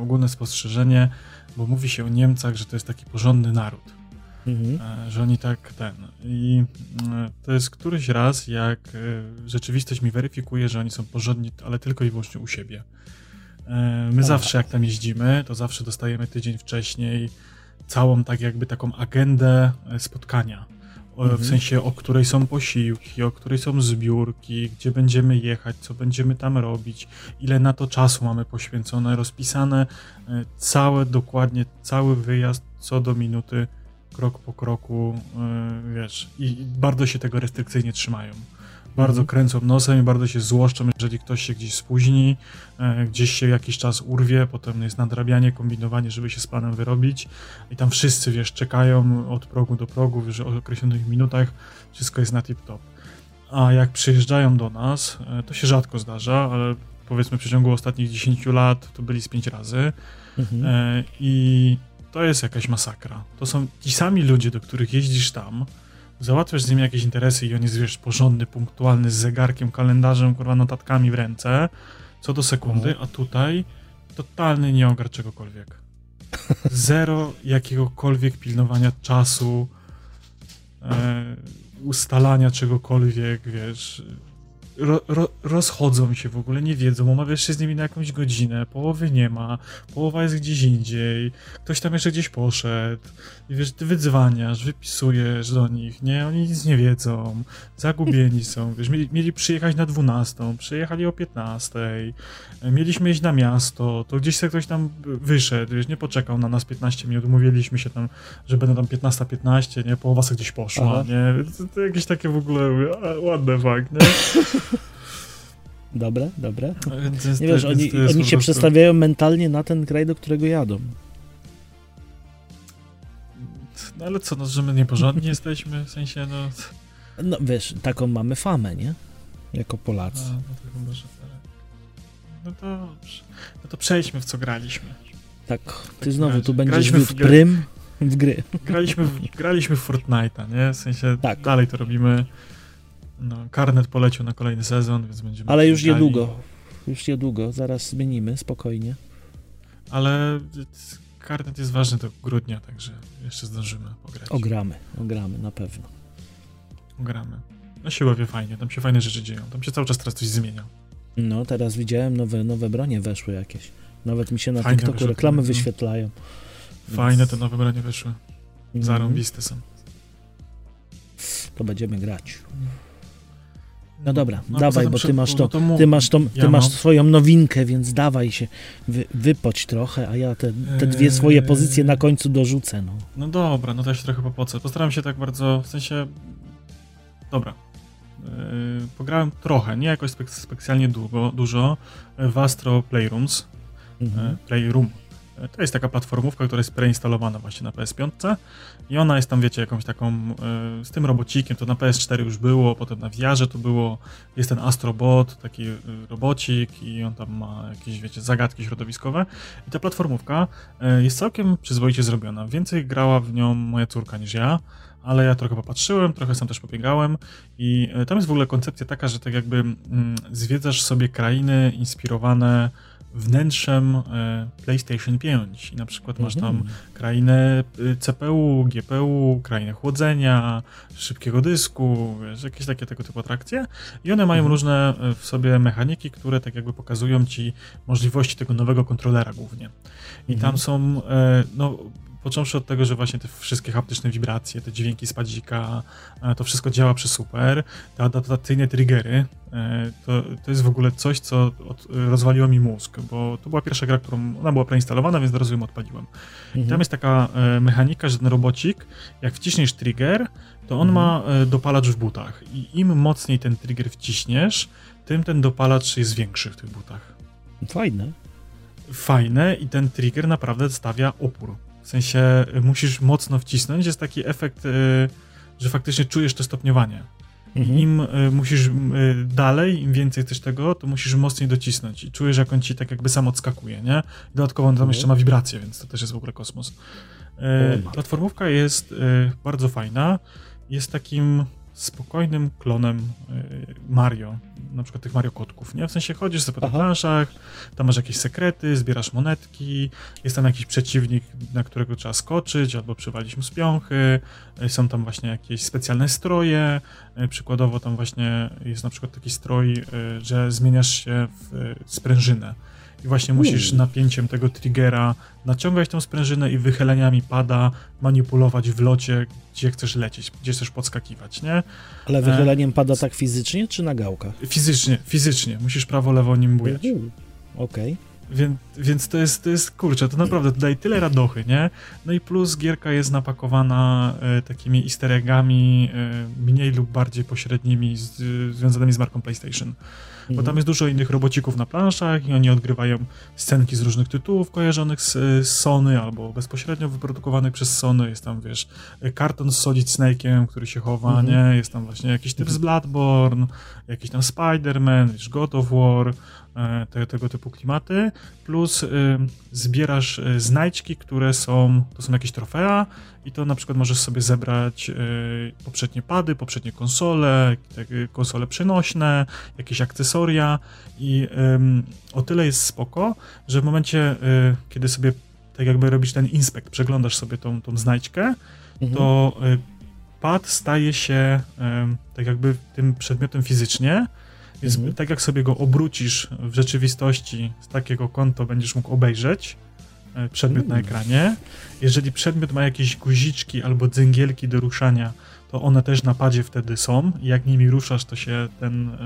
ogólne spostrzeżenie, bo mówi się o Niemcach, że to jest taki porządny naród. Mhm. E, że oni tak ten. I e, to jest któryś raz, jak e, rzeczywistość mi weryfikuje, że oni są porządni, ale tylko i wyłącznie u siebie. My zawsze, jak tam jeździmy, to zawsze dostajemy tydzień wcześniej całą, tak jakby taką agendę spotkania. Mhm. W sensie, o której są posiłki, o której są zbiórki, gdzie będziemy jechać, co będziemy tam robić, ile na to czasu mamy poświęcone, rozpisane całe, dokładnie cały wyjazd co do minuty krok po kroku, yy, wiesz, i bardzo się tego restrykcyjnie trzymają. Bardzo mhm. kręcą nosem i bardzo się złoszczą, jeżeli ktoś się gdzieś spóźni, yy, gdzieś się jakiś czas urwie, potem jest nadrabianie, kombinowanie, żeby się z panem wyrobić i tam wszyscy, wiesz, czekają od progu do progu, wiesz, o określonych minutach, wszystko jest na tip-top. A jak przyjeżdżają do nas, yy, to się rzadko zdarza, ale powiedzmy w przeciągu ostatnich 10 lat to byli z 5 razy. Mhm. I to jest jakaś masakra. To są ci sami ludzie, do których jeździsz tam, załatwiasz z nimi jakieś interesy i on jest, wiesz, porządny, punktualny, z zegarkiem, kalendarzem, kurwa, notatkami w ręce, co do sekundy, a tutaj totalny nieogar czegokolwiek. Zero jakiegokolwiek pilnowania czasu, e, ustalania czegokolwiek, wiesz. Ro, ro, rozchodzą się w ogóle, nie wiedzą, umawiasz się z nimi na jakąś godzinę, połowy nie ma, połowa jest gdzieś indziej, ktoś tam jeszcze gdzieś poszedł, i wiesz, ty wydzwaniasz, wypisujesz do nich, nie, oni nic nie wiedzą, zagubieni są, wiesz, mieli, mieli przyjechać na 12, przyjechali o 15, mieliśmy iść na miasto, to gdzieś sobie ktoś tam wyszedł, wiesz, nie poczekał na nas 15 minut, umówiliśmy się tam, że będą tam 15-15, 15, nie, połowa sobie gdzieś poszła, Aha. nie, to, to, jakieś takie w ogóle, the fuck, nie? Dobre, dobre. nie wiesz, oni, oni się przestawiają mentalnie na ten kraj, do którego jadą. No ale co, no, że my nieporządni jesteśmy, w sensie, no... No wiesz, taką mamy famę, nie? Jako Polacy. A, no to może tak. No to, no to przejdźmy w co graliśmy. Tak, ty znowu tu będziesz w prym w gry. Graliśmy w, graliśmy w Fortnite'a, nie? W sensie tak. dalej to robimy. No, Karnet polecił na kolejny sezon, więc będziemy. Ale już niedługo. Już niedługo, zaraz zmienimy, spokojnie. Ale Karnet jest ważny do grudnia, także jeszcze zdążymy pograć. Ogramy, ogramy, na pewno. Ogramy. No się bawię fajnie, tam się fajne rzeczy dzieją. Tam się cały czas teraz coś zmienia. No, teraz widziałem nowe, nowe bronie weszły jakieś. Nawet mi się na Fajne TikToku reklamy no. wyświetlają. Fajne te nowe bronie wyszły. Mhm. Zarąbiste są. To będziemy grać. No dobra, no, dawaj, bo ty masz, to, ty masz, to, ty masz swoją nowinkę, więc dawaj się, wy, wypoć trochę, a ja te, te dwie swoje pozycje na końcu dorzucę. No, no dobra, no to ja się trochę popocę. Postaram się tak bardzo, w sensie, dobra, yy, pograłem trochę, nie jakoś specjalnie długo, dużo, w Astro Playrooms, mhm. Playroom, to jest taka platformówka, która jest preinstalowana właśnie na PS5 i ona jest tam, wiecie, jakąś taką y, z tym robocikiem, to na PS4 już było, potem na VR to było, jest ten Astrobot, taki y, robocik i on tam ma jakieś, wiecie, zagadki środowiskowe i ta platformówka y, jest całkiem przyzwoicie zrobiona. Więcej grała w nią moja córka niż ja, ale ja trochę popatrzyłem, trochę sam też pobiegałem i tam jest w ogóle koncepcja taka, że tak jakby mm, zwiedzasz sobie krainy inspirowane wnętrzem e, PlayStation 5 i na przykład masz tam mhm. krainę y, CPU, GPU, krainę chłodzenia, szybkiego dysku, wiesz, jakieś takie tego typu atrakcje i one mają mhm. różne e, w sobie mechaniki, które tak jakby pokazują ci możliwości tego nowego kontrolera głównie. I tam mhm. są, e, no począwszy od tego, że właśnie te wszystkie haptyczne wibracje, te dźwięki spadzika, e, to wszystko działa przy super, te adaptacyjne triggery, e, to, to jest w ogóle coś, co od, rozwaliło mi mózg, bo to była pierwsza gra, którą, ona była preinstalowana, więc od razu ją odpaliłem. Mhm. I tam jest taka e, mechanika, że ten robocik, jak wciśniesz trigger, to on mhm. ma dopalacz w butach i im mocniej ten trigger wciśniesz, tym ten dopalacz jest większy w tych butach. Fajne. Fajne i ten trigger naprawdę stawia opór. W sensie y, musisz mocno wcisnąć, jest taki efekt, y, że faktycznie czujesz to stopniowanie. Mhm. Im y, musisz dalej, im więcej chcesz tego, to musisz mocniej docisnąć i czujesz, jak on ci tak jakby sam odskakuje, nie? Dodatkowo on tam mhm. jeszcze ma wibracje, więc to też jest w ogóle kosmos. Platformówka jest bardzo fajna. Jest takim spokojnym klonem Mario, na przykład tych Mario kotków, nie? W sensie chodzisz sobie po planszach, tam masz jakieś sekrety, zbierasz monetki, jest tam jakiś przeciwnik, na którego trzeba skoczyć, albo przywalić mu z piąchy, y, są tam właśnie jakieś specjalne stroje, y, przykładowo tam właśnie jest na przykład taki stroj, że zmieniasz się w sprężynę i właśnie musisz napięciem tego triggera naciągać tą sprężynę i wychyleniami pada manipulować w locie, gdzie chcesz lecieć, gdzie chcesz podskakiwać, nie? Ale wychyleniem e... pada tak fizycznie, czy na gałkach? Fizycznie, fizycznie. Musisz prawo, lewo nim bujać. Okej. Okay. Więc, więc to jest, to jest, kurczę, to naprawdę daje tyle radochy, nie? No i plus gierka jest napakowana e, takimi easter eggami, e, mniej lub bardziej pośrednimi, z, związanymi z marką PlayStation bo tam mhm. jest dużo innych robocików na planszach i oni odgrywają scenki z różnych tytułów kojarzonych z, z Sony albo bezpośrednio wyprodukowanych przez Sony. Jest tam, wiesz, karton z Solid Snake'iem, który się chowa, mhm. nie? Jest tam właśnie jakiś typ z mhm. Bloodborne, jakiś tam Spider-Man, wiesz, God of War, te, tego typu klimaty, plus y, zbierasz y, znajdźki, które są, to są jakieś trofea i to na przykład możesz sobie zebrać y, poprzednie pady, poprzednie konsole, konsole przenośne, jakieś akcesoria i o tyle jest spoko, że w momencie, kiedy sobie tak jakby robisz ten inspekt, przeglądasz sobie tą, tą znajdźkę, mhm. to pad staje się tak jakby tym przedmiotem fizycznie, Więc Mhm. tak jak sobie go obrócisz w rzeczywistości z takiego kąta, będziesz mógł obejrzeć e, przedmiot na Mm. ekranie. Jeżeli przedmiot ma jakieś guziczki albo dzęgielki do ruszania, to one też na padzie wtedy są. I jak nimi ruszasz, to się ten e,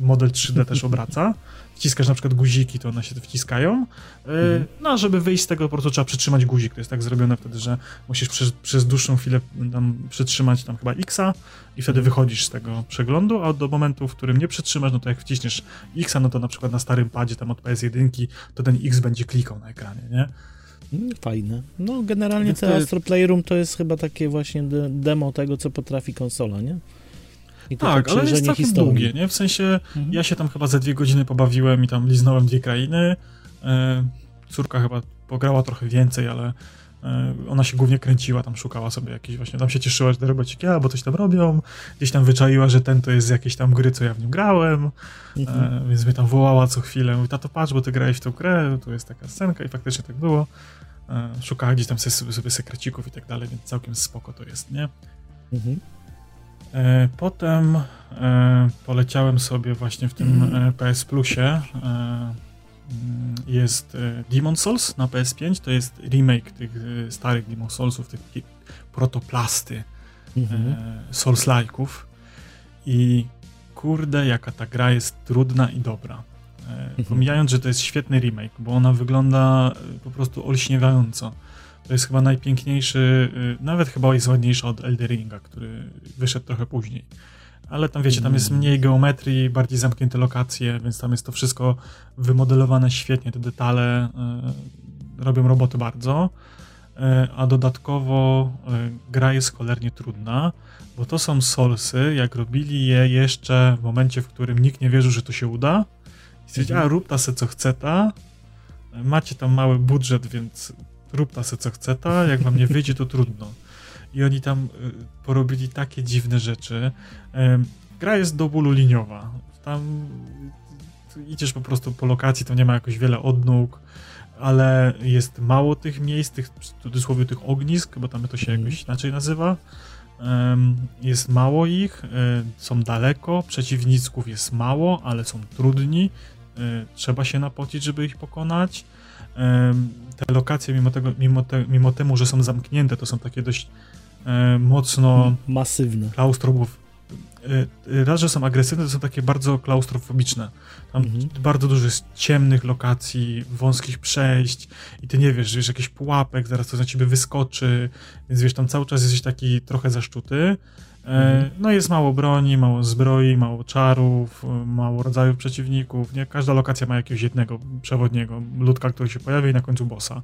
model 3D też obraca. Wciskasz na przykład guziki, to one się wciskają. E, Mhm. No, a żeby wyjść z tego, po prostu trzeba przytrzymać guzik. To jest tak zrobione wtedy, że musisz przez, przez dłuższą chwilę tam przytrzymać tam chyba X-a i wtedy Mhm. wychodzisz z tego przeglądu, a do momentu, w którym nie przytrzymasz, no to jak wciśniesz X-a, no to na przykład na starym padzie tam od PS1, to ten X będzie klikał na ekranie, nie? Mm, Fajne. No generalnie te Astro Playroom to jest chyba takie właśnie de demo tego, co potrafi konsola, nie? I to Tak, ale jest całkiem historii. długie, nie? W sensie Mhm. ja się tam chyba za dwie godziny pobawiłem i tam liznąłem dwie krainy. E, córka chyba pograła trochę więcej, ale ona się głównie kręciła, tam szukała sobie jakiejś właśnie, tam się cieszyła, że te robociki, albo coś tam robią. Gdzieś tam wyczaiła, że ten to jest z jakiejś tam gry, co ja w nim grałem. Mhm. E, więc mnie tam wołała co chwilę. Mówi, tato patrz, bo ty grałeś w tą grę, tu jest taka scenka i faktycznie tak było. E, szukała gdzieś tam sobie, sobie sekrecików i tak dalej, więc całkiem spoko to jest, nie? Mhm. E, Potem e, poleciałem sobie właśnie w tym e, PS Plusie. Mm, Jest e, Demon Souls na PS5, to jest remake tych e, starych Demon Soulsów, tych protoplasty Mhm. e, Souls-like'ów. I kurde, jaka ta gra jest trudna i dobra. E, Pomijając, że to jest świetny remake, bo ona wygląda po prostu olśniewająco. To jest chyba najpiękniejszy, nawet chyba jest ładniejsza od Elderinga, który wyszedł trochę później. Ale tam wiecie, tam jest mniej geometrii, bardziej zamknięte lokacje, więc tam jest to wszystko wymodelowane świetnie, te detale y, robią roboty bardzo. Y, a dodatkowo y, gra jest cholernie trudna, bo to są solsy, jak robili je jeszcze w momencie, w którym nikt nie wierzył, że to się uda. I stwierdzili, Mhm. a rób ta se co chce ta, macie tam mały budżet, więc rób ta se co chce ta, jak wam nie wyjdzie, to trudno. I oni tam y, porobili takie dziwne rzeczy. Gra jest do bólu liniowa. Tam y, idziesz po prostu po lokacji, to nie ma jakoś wiele odnóg, ale jest mało tych miejsc, tych w cudzysłowie tych ognisk, bo tam to się Mhm. jakoś inaczej nazywa. Jest mało ich, y, są daleko, przeciwników jest mało, ale są trudni. y, Trzeba się napocić, żeby ich pokonać. Te lokacje, mimo, tego, mimo, te, mimo temu, że są zamknięte, to są takie dość mocno Masywne. klaustrofob... e, Raz, że są agresywne, to są takie bardzo klaustrofobiczne. Tam Mhm. bardzo dużo jest ciemnych lokacji, wąskich przejść i ty nie wiesz, że wiesz, jakiś pułapek, zaraz coś na ciebie wyskoczy, więc wiesz, tam cały czas jesteś taki trochę zaszczuty. E, Mhm. No jest mało broni, mało zbroi, mało czarów, e, mało rodzajów przeciwników, nie? Każda lokacja ma jakiegoś jednego przewodniego, ludka, który się pojawia i na końcu bossa.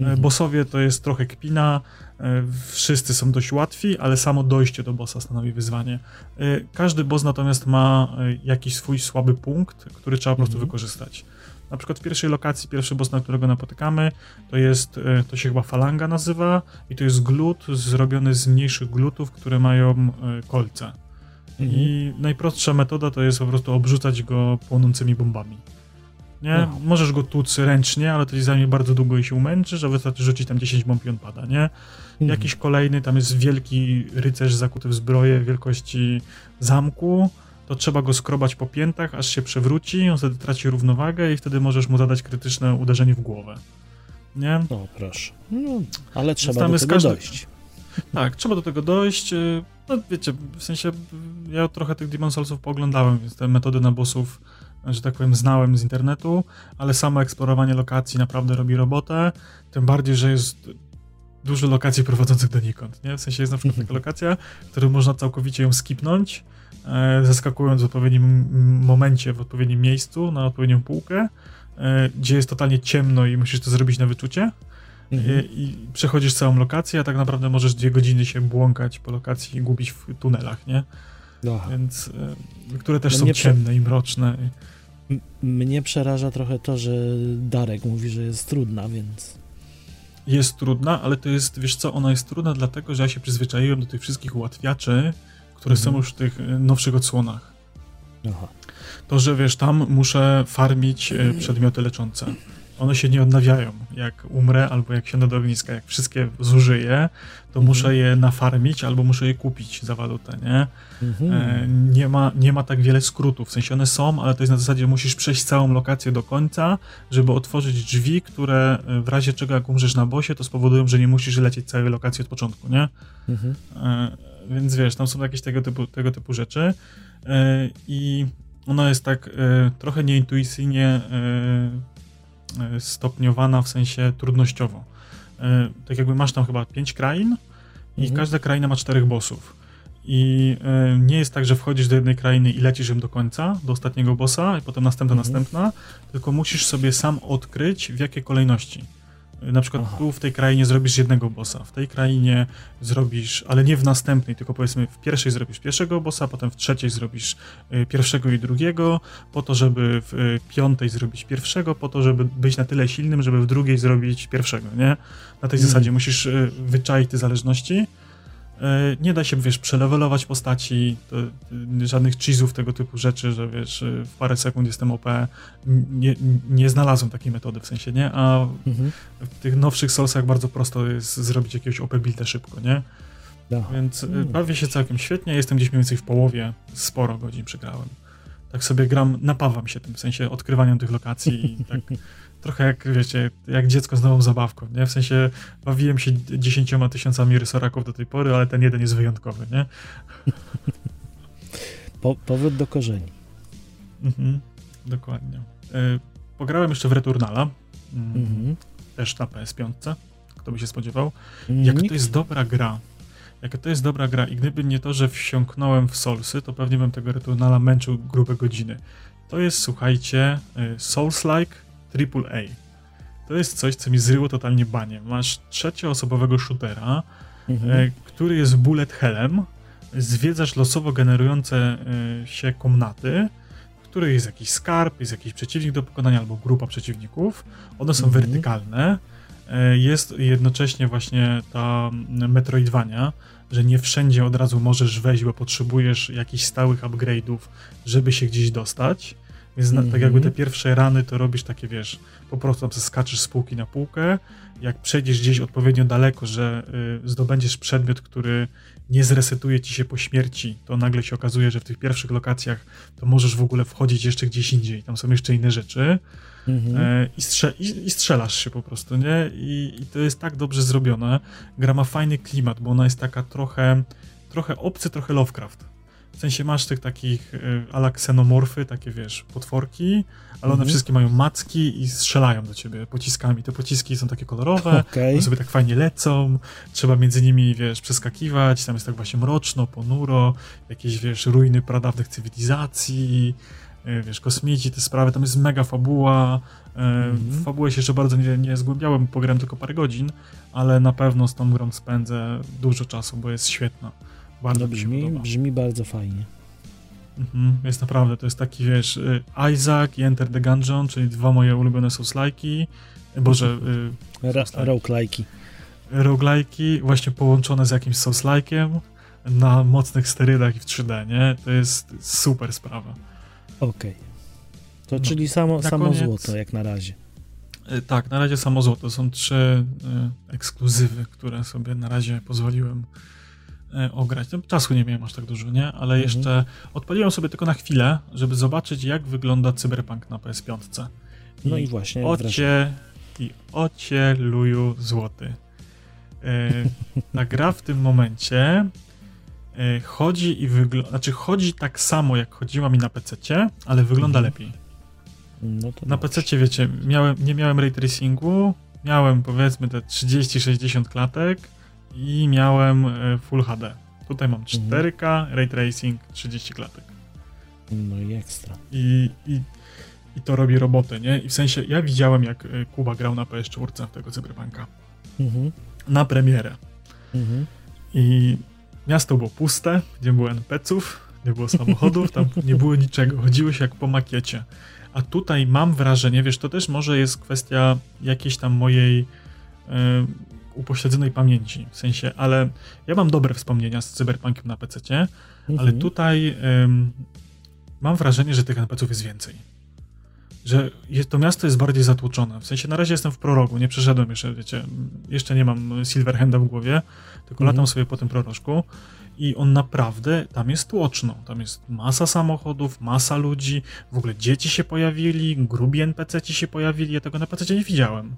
E, Mhm. Bossowie to jest trochę kpina, e, wszyscy są dość łatwi, ale samo dojście do bossa stanowi wyzwanie. E, Każdy boss natomiast ma jakiś swój słaby punkt, który trzeba po prostu Mhm. wykorzystać. Na przykład w pierwszej lokacji, pierwszy boss, na którego napotykamy, to jest, to się chyba falanga nazywa i to jest glut zrobiony z mniejszych glutów, które mają kolce. Mhm. I najprostsza metoda to jest po prostu obrzucać go płonącymi bombami. Nie? No. Możesz go tłuc ręcznie, ale to ci zajmie bardzo długo i się umęczysz, a wystarczy rzucić tam 10 bomb i on pada, nie? Mhm. Jakiś kolejny, tam jest wielki rycerz zakuty w zbroję wielkości zamku, to trzeba go skrobać po piętach, aż się przewróci, on wtedy traci równowagę i wtedy możesz mu zadać krytyczne uderzenie w głowę. Nie? No proszę. No, ale trzeba do tego każdy- dojść. Tak, trzeba do tego dojść. y, No wiecie, w sensie y, ja trochę tych Demon Soulsów pooglądałem, więc te metody na bossów, że tak powiem, znałem z internetu, ale samo eksplorowanie lokacji naprawdę robi robotę, tym bardziej, że jest dużo lokacji prowadzących donikąd, nie? W sensie jest na przykład taka lokacja, w której można całkowicie ją skipnąć, e, zaskakując w odpowiednim momencie, w odpowiednim miejscu, na odpowiednią półkę, e, gdzie jest totalnie ciemno i musisz to zrobić na wyczucie. Mhm. I, I przechodzisz całą lokację, a tak naprawdę możesz dwie godziny się błąkać po lokacji i gubić w tunelach, nie? Aha. Więc, e, które też No są mnie prze- ciemne i mroczne. M- Mnie przeraża trochę to, że Darek mówi, że jest trudna, więc. Jest trudna, ale to jest, wiesz co, ona jest trudna dlatego, że ja się przyzwyczaiłem do tych wszystkich ułatwiaczy, które są Mhm. już w tych e, nowszych odsłonach. Aha. To, że wiesz, tam muszę farmić e, przedmioty leczące. One się nie odnawiają. Jak umrę albo jak siądę do ogniska, jak wszystkie zużyję, to mhm. muszę je nafarmić albo muszę je kupić za walutę, nie? Mhm. E, nie, ma, nie ma tak wiele skrótów, w sensie one są, ale to jest na zasadzie, musisz przejść całą lokację do końca, żeby otworzyć drzwi, które e, w razie czego jak umrzesz na bosie, to spowodują, że nie musisz lecieć całej lokacji od początku, nie? Mhm. E, więc wiesz, tam są jakieś tego typu, tego typu rzeczy i ona jest tak trochę nieintuicyjnie stopniowana w sensie trudnościowo. Tak jakby masz tam chyba pięć krain i mhm. każda kraina ma czterech bossów. I y, nie jest tak, że wchodzisz do jednej krainy i lecisz ją do końca, do ostatniego bossa, i potem następna, mhm. następna, tylko musisz sobie sam odkryć, w jakiej kolejności. Y, na przykład Aha. tu w tej krainie zrobisz jednego bossa, w tej krainie zrobisz, ale nie w następnej, tylko powiedzmy w pierwszej zrobisz pierwszego bossa, potem w trzeciej zrobisz y, pierwszego i drugiego, po to, żeby w y, piątej zrobić pierwszego, po to, żeby być na tyle silnym, żeby w drugiej zrobić pierwszego, nie? Na tej mhm. zasadzie musisz wyczaić te zależności nie da się, wiesz, przelewelować postaci, to, żadnych cheese'ów, tego typu rzeczy, że wiesz, w parę sekund jestem OP. Nie, nie znalazłem takiej metody w sensie, nie? A mhm. w tych nowszych Soulsach bardzo prosto jest zrobić jakiegoś OP builda szybko, nie? Da. Więc mhm. bawię się całkiem świetnie, jestem gdzieś mniej więcej w połowie, sporo godzin przegrałem. Tak sobie gram, napawam się tym, w sensie odkrywaniem tych lokacji i tak trochę jak, wiecie, jak dziecko z nową zabawką, nie? W sensie bawiłem się dziesięcioma tysiącami rysoraków do tej pory, ale ten jeden jest wyjątkowy, nie? Po, powrót do korzeni. Mhm, dokładnie. Y, pograłem jeszcze w Returnala, mm, mhm. też na PS5, kto by się spodziewał. Mhm. Jak to jest dobra gra, jak to jest dobra gra i gdyby nie to, że wsiąknąłem w Soulsy, to pewnie bym tego Returnala męczył grube godziny. To jest, słuchajcie, y, Souls-like AAA. To jest coś, co mi zryło totalnie banie. Masz trzecioosobowego shootera, mhm. e, który jest bullet hellem, zwiedzasz losowo generujące e, się komnaty, w których jest jakiś skarb, jest jakiś przeciwnik do pokonania albo grupa przeciwników. One są mhm. wertykalne. E, jest jednocześnie właśnie ta Metroidvania, że nie wszędzie od razu możesz wejść, bo potrzebujesz jakichś stałych upgrade'ów, żeby się gdzieś dostać. Więc mm -hmm. tak jakby mhm. te pierwsze rany to robisz takie, wiesz, po prostu tam skaczesz z półki na półkę. Jak przejdziesz gdzieś odpowiednio daleko, że y, zdobędziesz przedmiot, który nie zresetuje ci się po śmierci, to nagle się okazuje, że w tych pierwszych lokacjach to możesz w ogóle wchodzić jeszcze gdzieś indziej. Tam są jeszcze inne rzeczy. Mm -hmm. y, i, strze i, i, strzelasz się po prostu, nie? I, I to jest tak dobrze zrobione. Gra ma fajny klimat, bo ona jest taka trochę, trochę obcy, trochę Lovecraft w sensie masz tych takich y, ala ksenomorfy, takie wiesz, potworki, ale one mhm. wszystkie mają macki i strzelają do ciebie pociskami. Te pociski są takie kolorowe, okay. one sobie tak fajnie lecą, trzeba między nimi, wiesz, przeskakiwać, tam jest tak właśnie mroczno, ponuro, jakieś, wiesz, ruiny pradawnych cywilizacji, y, wiesz, kosmici, te sprawy, tam jest mega fabuła. Mm -hmm. Fabułę się jeszcze bardzo nie, nie zgłębiałem, pograłem tylko parę godzin, ale na pewno z tą grą spędzę dużo czasu, bo jest świetna. Bardzo no, brzmi, brzmi bardzo fajnie. Mhm, jest naprawdę, to jest taki, wiesz, y, Isaac i Enter the Gungeon, czyli dwa moje ulubione souls-like'i, boże... Y, roguelike'i. Roguelike'i, właśnie połączone z jakimś souls-like'iem na mocnych sterydach i w 3D, nie? To jest super sprawa. Okej. Okay. To no, czyli samo, samo koniec, złoto jak na razie. Y, tak, na razie samo złoto. Są trzy y, ekskluzywy, które sobie na razie pozwoliłem ograć. No, czasu nie miałem aż tak dużo, nie? Ale mhm. jeszcze odpaliłem sobie tylko na chwilę, żeby zobaczyć, jak wygląda Cyberpunk na PS5. I no i właśnie. Ocie i ocie luju złoty. E, ta gra w tym momencie e, chodzi i wygląda, znaczy chodzi tak samo, jak chodziła mi na PC, ale wygląda mhm. lepiej. No na PC, wiecie, miałem, nie miałem ray tracingu, miałem powiedzmy te 30-60 klatek, i miałem e, Full HD. Tutaj mam 4K, mhm. Ray Tracing, 30 klatek. No i ekstra. I, i, I to robi robotę, nie? I w sensie, ja widziałem jak e, Kuba grał na PS4 w tego Cyberpunka. Mhm. Na premierę. Mhm. I miasto było puste, nie było NPC-ów, nie było samochodów, tam nie było niczego. Chodziło się jak po makiecie. A tutaj mam wrażenie, wiesz, to też może jest kwestia jakiejś tam mojej upośledzonej pamięci, w sensie, ale ja mam dobre wspomnienia z Cyberpunkiem na PC, mhm. ale tutaj ym, mam wrażenie, że tych NPC-ów jest więcej. że to miasto jest bardziej zatłoczone. W sensie na razie jestem w prorogu, nie przeszedłem jeszcze, wiecie, jeszcze nie mam Silverhanda w głowie, tylko mhm. latam sobie po tym prorożku i on naprawdę, tam jest tłoczno, tam jest masa samochodów, masa ludzi, w ogóle dzieci się pojawili, grubi NPC ci się pojawili, ja tego na PC nie widziałem.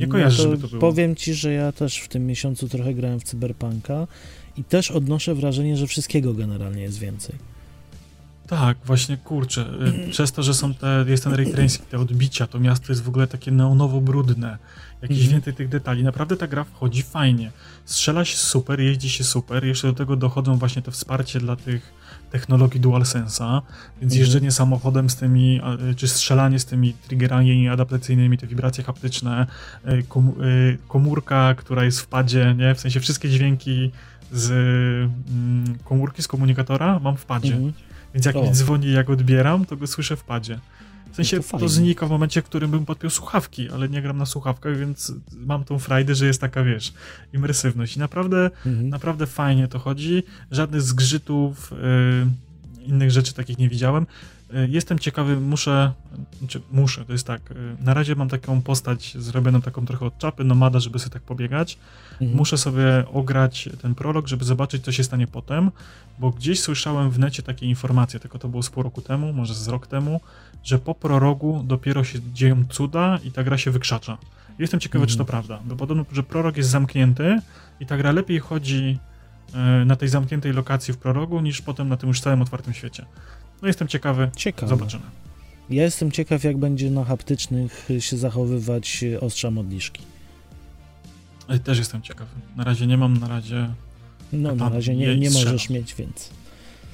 Nie kojarzę, no to żeby to było. Powiem ci, że ja też w tym miesiącu trochę grałem w Cyberpunka i też odnoszę wrażenie, że wszystkiego generalnie jest więcej. Tak, właśnie kurczę. Y, przez to, że są te, jest ten ray tracing, te odbicia, to miasto jest w ogóle takie neonowo brudne. Jakieś mhm. więcej tych detali. Naprawdę ta gra wchodzi fajnie. Strzela się super, jeździ się super. Jeszcze do tego dochodzą właśnie te wsparcie dla tych technologii DualSense'a, więc mhm. jeżdżenie samochodem z tymi, czy strzelanie z tymi triggerami adaptacyjnymi, te wibracje haptyczne, y, y, komórka, która jest w padzie, nie? W sensie wszystkie dźwięki z mm, komórki, z komunikatora mam w padzie. Mhm. Więc jak o. mi dzwoni, jak odbieram, to go słyszę w padzie. W sensie no to, to, znika w momencie, w którym bym podpiął słuchawki, ale nie gram na słuchawkach, więc mam tą frajdę, że jest taka, wiesz, imersywność. I naprawdę, mhm. naprawdę fajnie to chodzi. Żadnych zgrzytów, yy, innych rzeczy takich nie widziałem. Y, jestem ciekawy, muszę, znaczy muszę, to jest tak, y, na razie mam taką postać zrobioną taką trochę od czapy, nomada, żeby sobie tak pobiegać. Mhm. Muszę sobie ograć ten prolog, żeby zobaczyć, co się stanie potem, bo gdzieś słyszałem w necie takie informacje, tylko to było z pół roku temu, może z rok temu, że po prorogu dopiero się dzieją cuda i ta gra się wykrzacza. Jestem ciekawy, mhm. czy to mhm. prawda, bo podobno, że prorok jest zamknięty i ta gra lepiej chodzi y, na tej zamkniętej lokacji w prorogu, niż potem na tym już całym otwartym świecie. No jestem ciekawy. Ciekawe. Zobaczymy. Ja jestem ciekaw, jak będzie na haptycznych się zachowywać ostrza modliszki. Też jestem ciekawy. Na razie nie mam, na razie. No, na razie nie, nie możesz mieć, więc.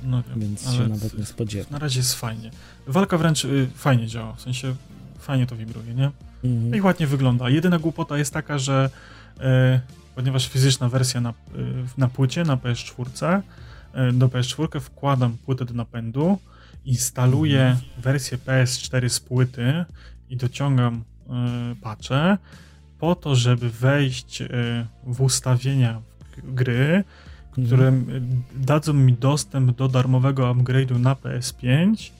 No wiem, więc się nawet nie spodziewam. Na razie jest fajnie. Walka wręcz y, fajnie działa, w sensie fajnie to wibruje, nie? Mhm. No i ładnie wygląda. Jedyna głupota jest taka, że y, ponieważ fizyczna wersja na, y, na płycie, na PS4, y, do PS4 wkładam płytę do napędu, instaluję mhm. wersję PS4 z płyty i dociągam y, patche po to, żeby wejść y, w ustawienia gry, które mhm. dadzą mi dostęp do darmowego upgrade'u na PS5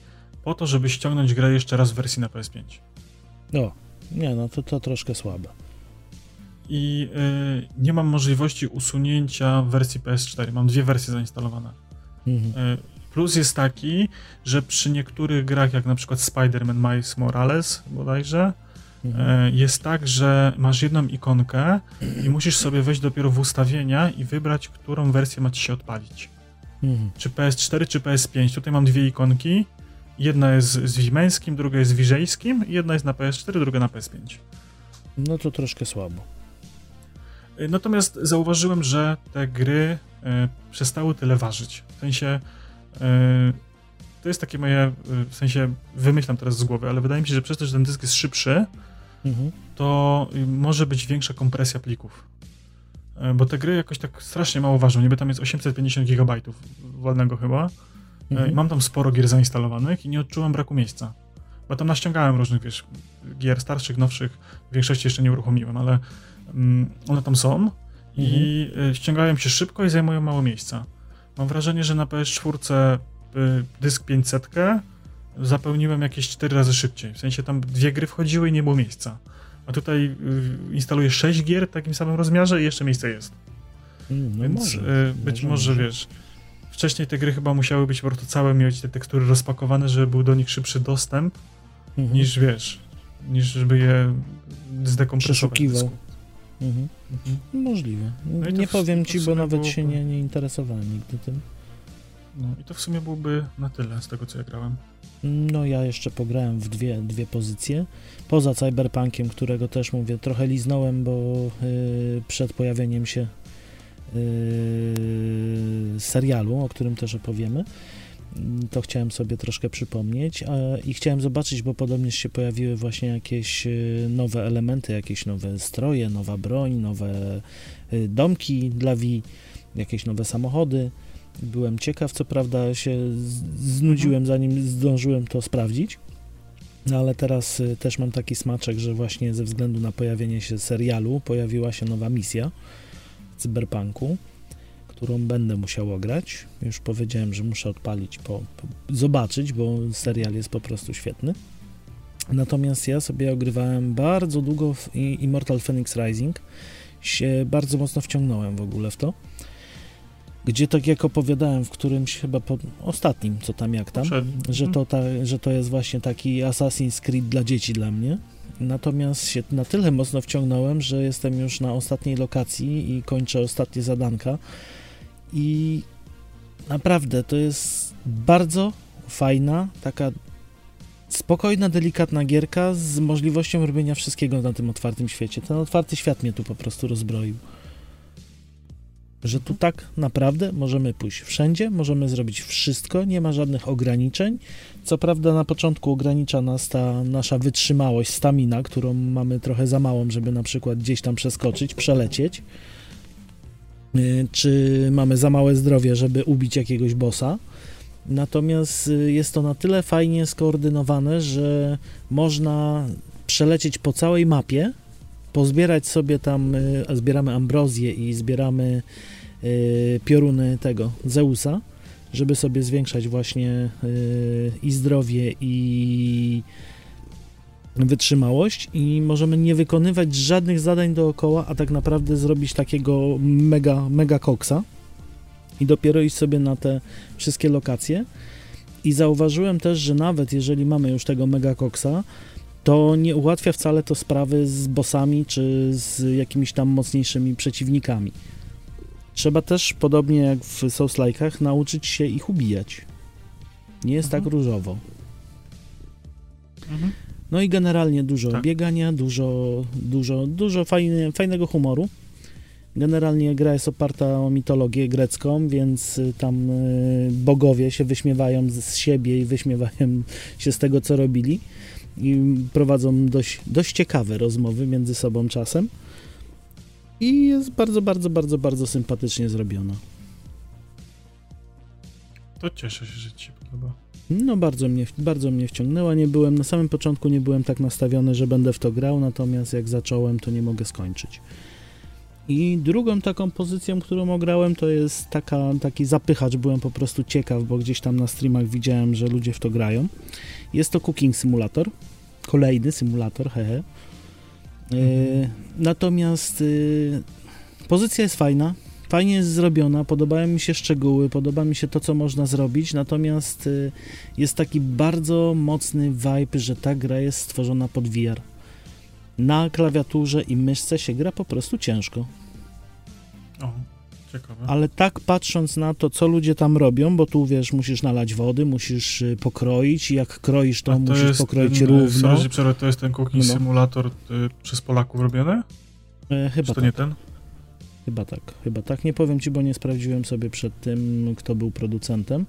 po to, żeby ściągnąć grę jeszcze raz w wersji na PS5. No, nie, no to, to troszkę słabe. I y, nie mam możliwości usunięcia wersji PS4. Mam dwie wersje zainstalowane. Mhm. Y, Plus jest taki, że przy niektórych grach, jak na przykład Spider-Man Miles Morales bodajże, mhm. E, jest tak, że masz jedną ikonkę i musisz sobie wejść dopiero w ustawienia i wybrać, którą wersję ma ci się odpalić. Mhm. Czy PS4, czy PS5. Tutaj mam dwie ikonki. Jedna jest z wimeńskim, druga jest z wiżejskim, jedna jest na PS4, druga na PS5. No to troszkę słabo. E, natomiast zauważyłem, że te gry y, przestały tyle ważyć. W sensie E, to jest takie moje, e, w sensie wymyślam teraz z głowy, ale wydaje mi się, że przez to, że ten dysk jest szybszy, mhm. to może być większa kompresja plików. Bo te gry jakoś tak strasznie mało ważą. Niby tam jest 850 GB wolnego chyba. Mhm. Mam tam sporo gier zainstalowanych i nie odczuwam braku miejsca. Bo tam naściągałem różnych, wiesz, gier starszych, nowszych, w większości jeszcze nie uruchomiłem, ale um, one tam są mhm. i ściągają się szybko i zajmują mało miejsca. Mam wrażenie, że na PS4 y, dysk 500 zapełniłem jakieś 4 razy szybciej. W sensie tam dwie gry wchodziły i nie było miejsca. A tutaj y, instaluję 6 gier w takim samym rozmiarze i jeszcze miejsce jest. Mm, no Więc może, y, być może, może, wiesz, wcześniej te gry chyba musiały być po prostu całe mieć te tekstury rozpakowane, żeby był do nich szybszy dostęp, mhm. niż wiesz, niż żeby je zdekompresować. Przeszukiwał. Mhm. Mhm. Możliwe. No nie powiem ci, bo nawet byłoby... się nie, nie interesowałem nigdy tym. No i to w sumie byłoby na tyle z tego, co ja grałem. No ja jeszcze pograłem w dwie, dwie pozycje. Poza Cyberpunkiem, którego też mówię, trochę liznąłem, bo yy, przed pojawieniem się yy, serialu, o którym też opowiemy, to chciałem sobie troszkę przypomnieć i chciałem zobaczyć, bo podobnież się pojawiły właśnie jakieś y, nowe elementy, jakieś nowe stroje, nowa broń, nowe y, domki dla Wii, jakieś nowe samochody. Byłem ciekaw, co prawda się znudziłem, zanim zdążyłem to sprawdzić. No ale teraz y, też mam taki smaczek, że właśnie ze względu na pojawienie się serialu pojawiła się nowa misja w Cyberpunku którą będę musiał ograć. Już powiedziałem, że muszę odpalić, po, po, zobaczyć, bo serial jest po prostu świetny. Natomiast ja sobie ogrywałem bardzo długo w Immortal Phoenix Rising. Się bardzo mocno wciągnąłem w ogóle w to. Gdzie tak jak opowiadałem w którymś chyba po ostatnim, co tam jak tam, że to, ta, że to jest właśnie taki Assassin's Creed dla dzieci dla mnie. Natomiast się na tyle mocno wciągnąłem, że jestem już na ostatniej lokacji i kończę ostatnie zadanka. I naprawdę to jest bardzo fajna, taka spokojna, delikatna gierka z możliwością robienia wszystkiego na tym otwartym świecie. Ten otwarty świat mnie tu po prostu rozbroił. Że tu tak naprawdę możemy pójść wszędzie, możemy zrobić wszystko, nie ma żadnych ograniczeń. Co prawda na początku ogranicza nas ta nasza wytrzymałość, stamina, którą mamy trochę za małą, żeby na przykład gdzieś tam przeskoczyć, przelecieć. Y, czy mamy za małe zdrowie, żeby ubić jakiegoś bossa? Natomiast y, jest to na tyle fajnie skoordynowane, że można przelecieć po całej mapie, pozbierać sobie tam, y, zbieramy ambrozję i zbieramy pioruny tego Zeusa, żeby sobie zwiększać właśnie i zdrowie i wytrzymałość i możemy nie wykonywać żadnych zadań dookoła, a tak naprawdę zrobić takiego mega, mega koksa i dopiero iść sobie na te wszystkie lokacje. I zauważyłem też, że nawet jeżeli mamy już tego megakoksa, to nie ułatwia wcale to sprawy z bossami czy z jakimiś tam mocniejszymi przeciwnikami. Trzeba też, podobnie jak w Souls-like'ach, nauczyć się ich ubijać. Nie jest tak mhm. tak różowo. Mhm. No i generalnie dużo tak. biegania, dużo, dużo, dużo fajne, fajnego humoru. Generalnie gra jest oparta o mitologię grecką, więc y, tam y, bogowie się wyśmiewają z siebie i wyśmiewają się z tego, co robili i prowadzą dość, dość ciekawe rozmowy między sobą czasem i jest bardzo, bardzo, bardzo, bardzo sympatycznie zrobiona. To cieszę się, że ci podoba. No bardzo mnie, bardzo mnie wciągnęła. Nie byłem, na samym początku nie byłem tak nastawiony, że będę w to grał, natomiast jak zacząłem, to nie mogę skończyć. I drugą taką pozycją, którą ograłem, to jest taka, taki zapychacz. Byłem po prostu ciekaw, bo gdzieś tam na streamach widziałem, że ludzie w to grają. Jest to Cooking Simulator. Kolejny symulator, hehe. E, mhm. natomiast y, pozycja jest fajna, fajnie jest zrobiona, podobają mi się szczegóły, podoba mi się to, co można zrobić, natomiast y, jest taki bardzo mocny vibe, że ta gra jest stworzona pod VR na klawiaturze i myszce się gra po prostu ciężko. O, ciekawe. Ale tak patrząc na to, co ludzie tam robią, bo tu wiesz, musisz nalać wody, musisz y, pokroić i jak kroisz, to, to musisz pokroić ten, równo. Sorry, to jest ten Cooking no. Simulator y, przez Polaków robiony? E, chyba Czy to tak. nie ten? Chyba tak, chyba tak. Nie powiem ci, bo nie sprawdziłem sobie przed tym, kto był producentem.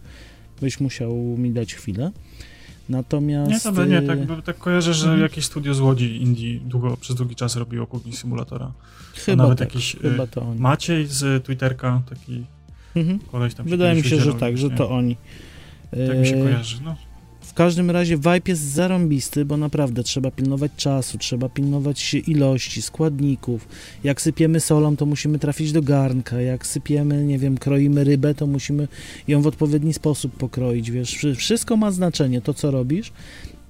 Byś musiał mi dać chwilę. Natomiast... Nie, to nie, tak, tak kojarzę, że mhm. jakieś studio z Łodzi Indii długo, przez długi czas robiło Cooking Simulatora. Chyba nawet tak, jakiś chyba to oni. Maciej z Twitterka, taki mhm. koleś tam Wydaje mi się, że tak, że to oni. Tak mi się kojarzy, no każdym razie vibe jest zarąbisty, bo naprawdę trzeba pilnować czasu, trzeba pilnować ilości, składników. Jak sypiemy solą, to musimy trafić do garnka. Jak sypiemy, nie wiem, kroimy rybę, to musimy ją w odpowiedni sposób pokroić. Wiesz, wszystko ma znaczenie, to co robisz.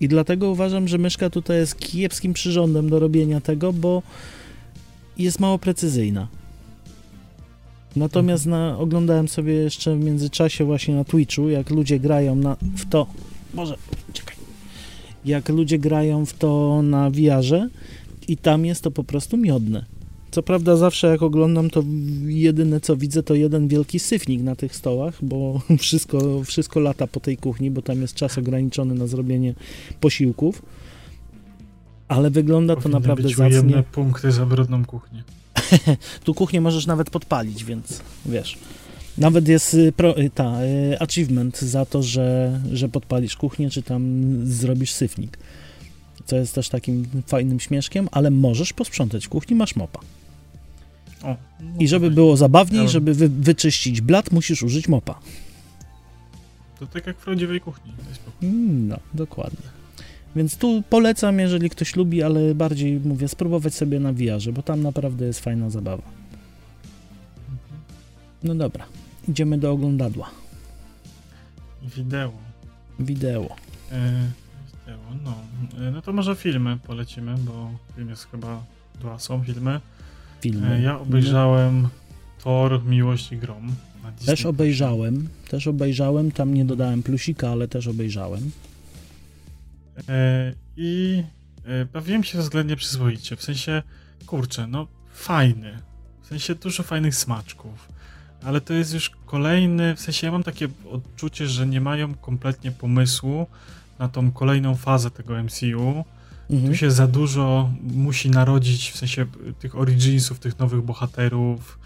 I dlatego uważam, że myszka tutaj jest kiepskim przyrządem do robienia tego, bo jest mało precyzyjna. Natomiast na, oglądałem sobie jeszcze w międzyczasie właśnie na Twitchu, jak ludzie grają na, w to może, czekaj. Jak ludzie grają w to na wiarze i tam jest to po prostu miodne. Co prawda zawsze jak oglądam, to jedyne co widzę to jeden wielki syfnik na tych stołach, bo wszystko, wszystko lata po tej kuchni, bo tam jest czas ograniczony na zrobienie posiłków. Ale wygląda Powinny to naprawdę być zacnie. punkty za brudną kuchnię. tu kuchnię możesz nawet podpalić, więc wiesz. Nawet jest y, pro, y, ta, y, achievement za to, że, że podpalisz kuchnię, czy tam zrobisz syfnik. Co jest też takim fajnym śmieszkiem, ale możesz posprzątać w kuchni, masz mopa. O, no I żeby było zabawniej, ja... żeby wy, wyczyścić blat, musisz użyć mopa. To tak jak w prawdziwej kuchni. Mm, no, dokładnie. Więc tu polecam, jeżeli ktoś lubi, ale bardziej mówię, spróbować sobie na VR, bo tam naprawdę jest fajna zabawa. Mhm. No dobra, idziemy do oglądadła. Wideo. Wideo. E, wideo, no. E, No to może filmy polecimy, bo film jest chyba dwa są filmy. Filmy. E, Ja obejrzałem Thor, Miłość i Grom. Też obejrzałem, też obejrzałem, tam nie dodałem plusika, ale też obejrzałem. E, I e, bawiłem się względnie przyzwoicie. W sensie, kurczę, no fajny. W sensie dużo fajnych smaczków. Ale to jest już kolejny, w sensie ja mam takie odczucie, że nie mają kompletnie pomysłu na tą kolejną fazę tego MCU. Mhm. Tu się za dużo musi narodzić, w sensie tych originsów, tych nowych bohaterów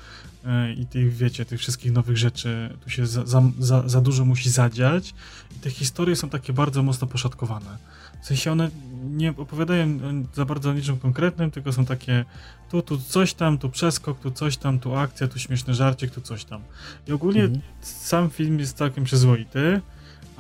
e, i tych, wiecie, tych wszystkich nowych rzeczy. Tu się za, za, za, za dużo musi zadziać i te historie są takie bardzo mocno poszatkowane. W sensie one nie opowiadają za bardzo o niczym konkretnym, tylko są takie tu, tu coś tam, tu przeskok, tu coś tam, tu akcja, tu śmieszny żarcik, tu coś tam. I ogólnie Mhm. sam film jest całkiem przyzwoity,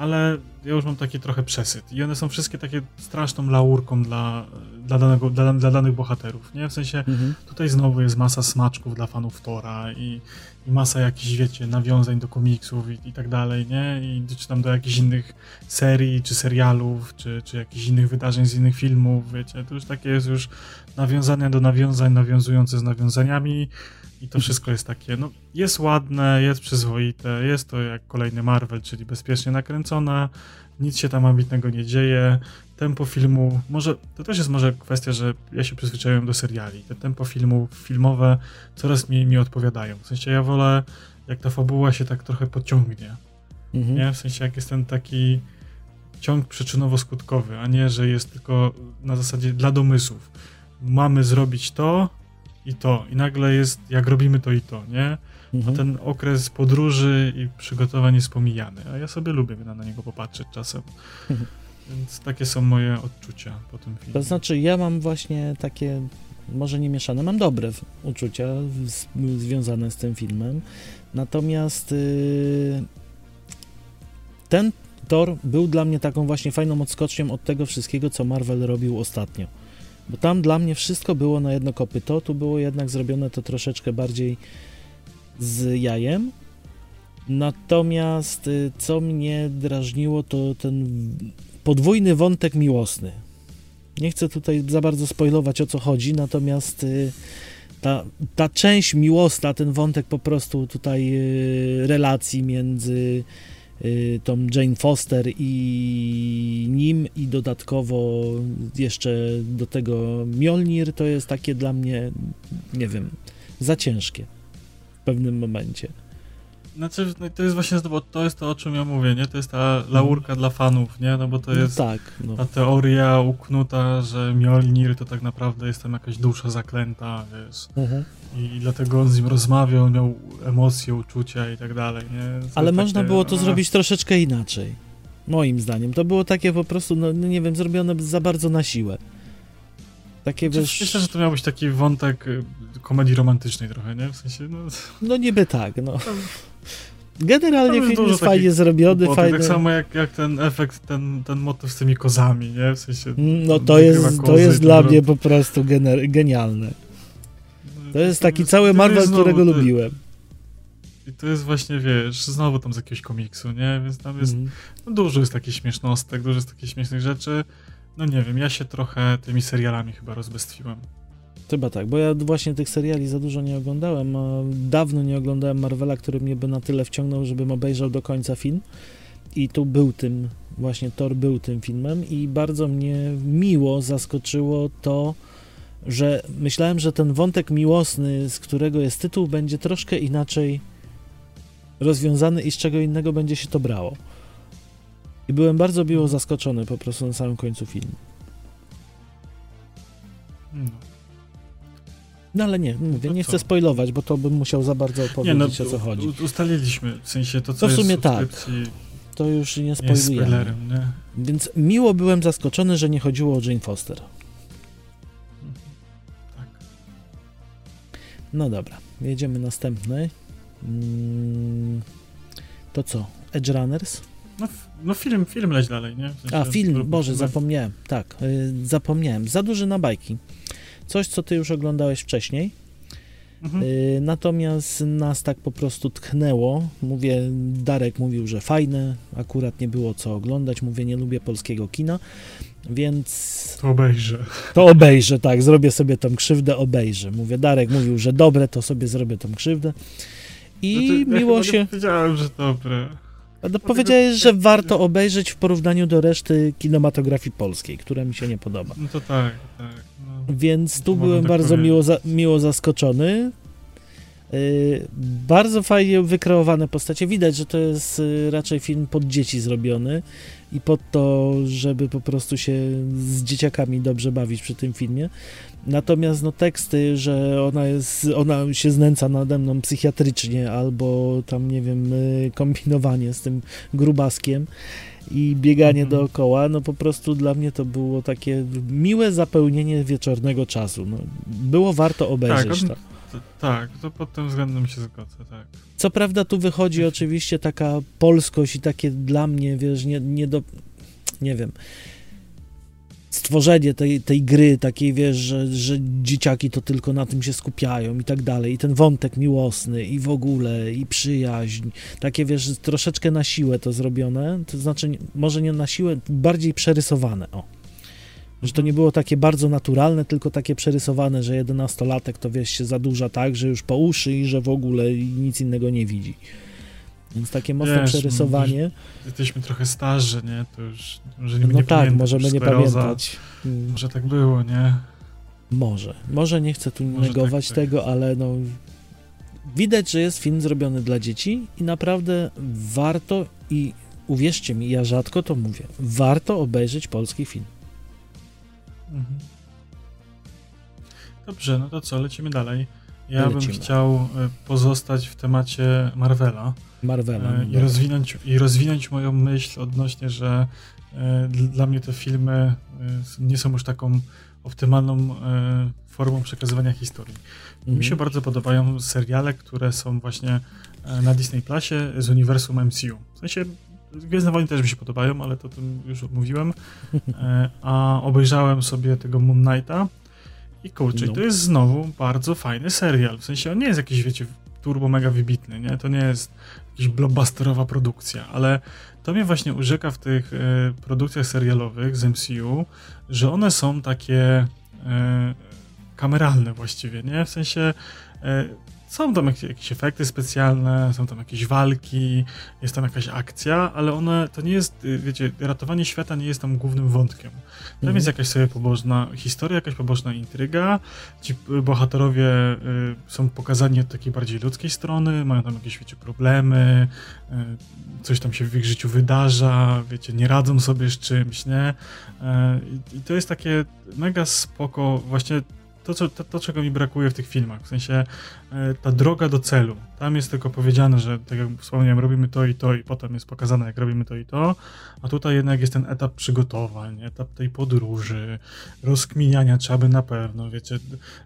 ale ja już mam taki trochę przesyt. I one są wszystkie takie straszną laurką dla, dla, danego, dla, dla danych bohaterów, nie? W sensie Mhm. tutaj znowu jest masa smaczków dla fanów Tora i, i masa jakichś, wiecie, nawiązań do komiksów i, i tak dalej, nie? I czy tam do jakichś innych serii, czy serialów, czy, czy jakichś innych wydarzeń z innych filmów, wiecie? To już takie jest już nawiązania do nawiązań, nawiązujące z nawiązaniami i to wszystko jest takie, no jest ładne, jest przyzwoite, jest to jak kolejny Marvel, czyli bezpiecznie nakręcone, nic się tam ambitnego nie dzieje, tempo filmu, może, to też jest może kwestia, że ja się przyzwyczaiłem do seriali, te tempo filmu, filmowe coraz mniej mi odpowiadają, w sensie ja wolę, jak ta fabuła się tak trochę pociągnie, Mhm. nie? W sensie jak jest ten taki ciąg przyczynowo-skutkowy, a nie, że jest tylko na zasadzie dla domysłów. Mamy zrobić to i to. I nagle jest, jak robimy to i to, nie? A Mhm. ten okres podróży i przygotowań jest pomijany. A ja sobie lubię na, niego popatrzeć czasem. Mhm. Więc takie są moje odczucia po tym filmie. To znaczy, ja mam właśnie takie, może nie mieszane, mam dobre uczucia z, związane z tym filmem. Natomiast y, ten Thor był dla mnie taką właśnie fajną odskocznią od tego wszystkiego, co Marvel robił ostatnio. Bo tam dla mnie wszystko było na jedno kopyto, tu było jednak zrobione to troszeczkę bardziej z jajem. Natomiast y, co mnie drażniło, to ten podwójny wątek miłosny. Nie chcę tutaj za bardzo spoilować o co chodzi, natomiast y, ta, ta część miłosna, ten wątek po prostu tutaj y, relacji między tą Jane Foster i nim i dodatkowo jeszcze do tego Mjolnir to jest takie dla mnie, nie wiem, za ciężkie w pewnym momencie. Znaczy, no to jest właśnie, bo to jest to, o czym ja mówię, nie? To jest ta laurka dla fanów, nie? No bo to jest no tak, no. ta teoria uknuta, że Mjolnir to tak naprawdę jest tam jakaś dusza zaklęta, wiesz. Mhm. I dlatego on z nim rozmawiał, miał emocje, uczucia i tak dalej, nie? Ale takie, można było to zrobić troszeczkę inaczej. Moim zdaniem. To było takie po prostu, no no nie wiem, zrobione za bardzo na siłę. Takie Znaczy, wiesz. Myślę, że to miał być taki wątek y, komedii romantycznej trochę, nie? W sensie, no... No niby tak, no. Generalnie jest film jest fajnie zrobiony, fajny. Tak samo jak, jak ten efekt, ten, ten motyw z tymi kozami, nie? W sensie... No to jest, to jest to dla mnie po prostu gener- genialne. To jest taki cały Marvel, którego lubiłem. I to jest właśnie, wiesz, znowu tam z jakiegoś komiksu, nie? Więc tam jest Mhm. No, dużo jest takich śmiesznostek, dużo jest takich śmiesznych rzeczy. No nie wiem, ja się trochę tymi serialami chyba rozbestwiłem. Chyba tak, bo ja właśnie tych seriali za dużo nie oglądałem. Dawno nie oglądałem Marvela, który mnie by na tyle wciągnął, żebym obejrzał do końca film. I tu był tym, właśnie Thor był tym filmem i bardzo mnie miło zaskoczyło to, że myślałem, że ten wątek miłosny, z którego jest tytuł, będzie troszkę inaczej rozwiązany i z czego innego będzie się to brało. I byłem bardzo miło zaskoczony po prostu na samym końcu filmu. No. No ale nie, mówię, No nie chcę spoilować, bo to bym musiał za bardzo Nie no, opowiedzieć o co chodzi. ustaliliśmy, w sensie to, co No w sumie jest tak. To już nie nie spoilujemy. spoilerem, nie? Więc miło byłem zaskoczony, że nie chodziło o Jane Foster. Tak. No dobra, jedziemy następny. Mm, To co? Edge Runners? No, no film, film leć dalej, nie? W sensie, A, film, Boże, zapomniałem. Tak, y, zapomniałem. Za duży na bajki. Coś, co ty już oglądałeś wcześniej. Mhm. Y, natomiast nas tak po prostu tchnęło. Mówię, Darek mówił, że fajne, akurat nie było co oglądać. Mówię, nie lubię polskiego kina, więc. To obejrzę. To obejrzę, tak, zrobię sobie tą krzywdę, obejrzę. Mówię, Darek mówił, że dobre, to sobie zrobię tą krzywdę. I no miło ja się. Wiedziałem, że dobre. No, powiedziałeś, że warto obejrzeć w porównaniu do reszty kinematografii polskiej, która mi się nie podoba. No to tak, tak. No. Więc tu byłem tak bardzo miło, za, miło zaskoczony. Yy, bardzo fajnie wykreowane postacie. Widać, że to jest yy, raczej film pod dzieci zrobiony i pod to, żeby po prostu się z dzieciakami dobrze bawić przy tym filmie. Natomiast no teksty, że ona jest, ona się znęca nade mną psychiatrycznie albo tam, nie wiem, y, kombinowanie z tym grubaskiem i bieganie mhm. dookoła, no po prostu dla mnie to było takie miłe zapełnienie wieczornego czasu. No, było warto obejrzeć tak, to. Tak, to pod tym względem się zgodzę, tak. Co prawda tu wychodzi oczywiście taka polskość i takie dla mnie, wiesz, nie, nie do... nie wiem stworzenie tej, tej gry, takiej wiesz, że, że dzieciaki to tylko na tym się skupiają i tak dalej, i ten wątek miłosny i w ogóle, i przyjaźń, takie wiesz, troszeczkę na siłę to zrobione, to znaczy może nie na siłę, bardziej przerysowane, o. Że to nie było takie bardzo naturalne, tylko takie przerysowane, że jedenastolatek to wiesz, się zadłuża tak, że już po uszy i że w ogóle nic innego nie widzi. Więc takie mocne Wiesz, przerysowanie. Jesteśmy trochę starzy, nie? To już może nie, no nie tak, możemy nie pamiętać. Hmm. Może tak było, nie? Może. Może nie chcę tu może negować tak, tak. tego, tak. ale no widać, że jest film zrobiony dla dzieci i naprawdę warto i uwierzcie mi, ja rzadko to mówię, warto obejrzeć polski film. Mhm. Dobrze, no to co, lecimy dalej. Ja lecimy. bym chciał e, pozostać w temacie Marvela. Marvela. E, I rozwinąć, I rozwinąć moją myśl odnośnie, że e, dla mnie te filmy e, nie są już taką optymalną formą przekazywania historii. Mhm. Mi się bardzo podobają seriale, które są właśnie na Disney Plusie z uniwersum MCU. W sensie Gwiezdne Wojny też mi się podobają, ale to o tym już mówiłem. A obejrzałem sobie tego Moon Knighta i kurczę, no. to jest znowu bardzo fajny serial. W sensie on nie jest jakiś, wiecie, turbo mega wybitny, nie? To nie jest jakaś blockbusterowa produkcja, ale to mnie właśnie urzeka w tych e, produkcjach serialowych z MCU, że one są takie e, kameralne właściwie, nie? W sensie e, są tam jakieś, jakieś, efekty specjalne, są tam jakieś walki, jest tam jakaś akcja, ale one, to nie jest, y, wiecie, ratowanie świata nie jest tam głównym wątkiem. Tam mhm. jest jakaś sobie pobożna historia, jakaś pobożna intryga, ci bohaterowie y, są pokazani od takiej bardziej ludzkiej strony, mają tam jakieś, wiecie, problemy, y, coś tam się w ich życiu wydarza, wiecie, nie radzą sobie z czymś, nie? Y, I to jest takie mega spoko, właśnie to, co, to, to, czego mi brakuje w tych filmach, w sensie e, ta droga do celu. Tam jest tylko powiedziane, że tak jak wspomniałem, robimy to i to i potem jest pokazane, jak robimy to i to, a tutaj jednak jest ten etap przygotowań, etap tej podróży, rozkminiania trzeba by na pewno, wiecie,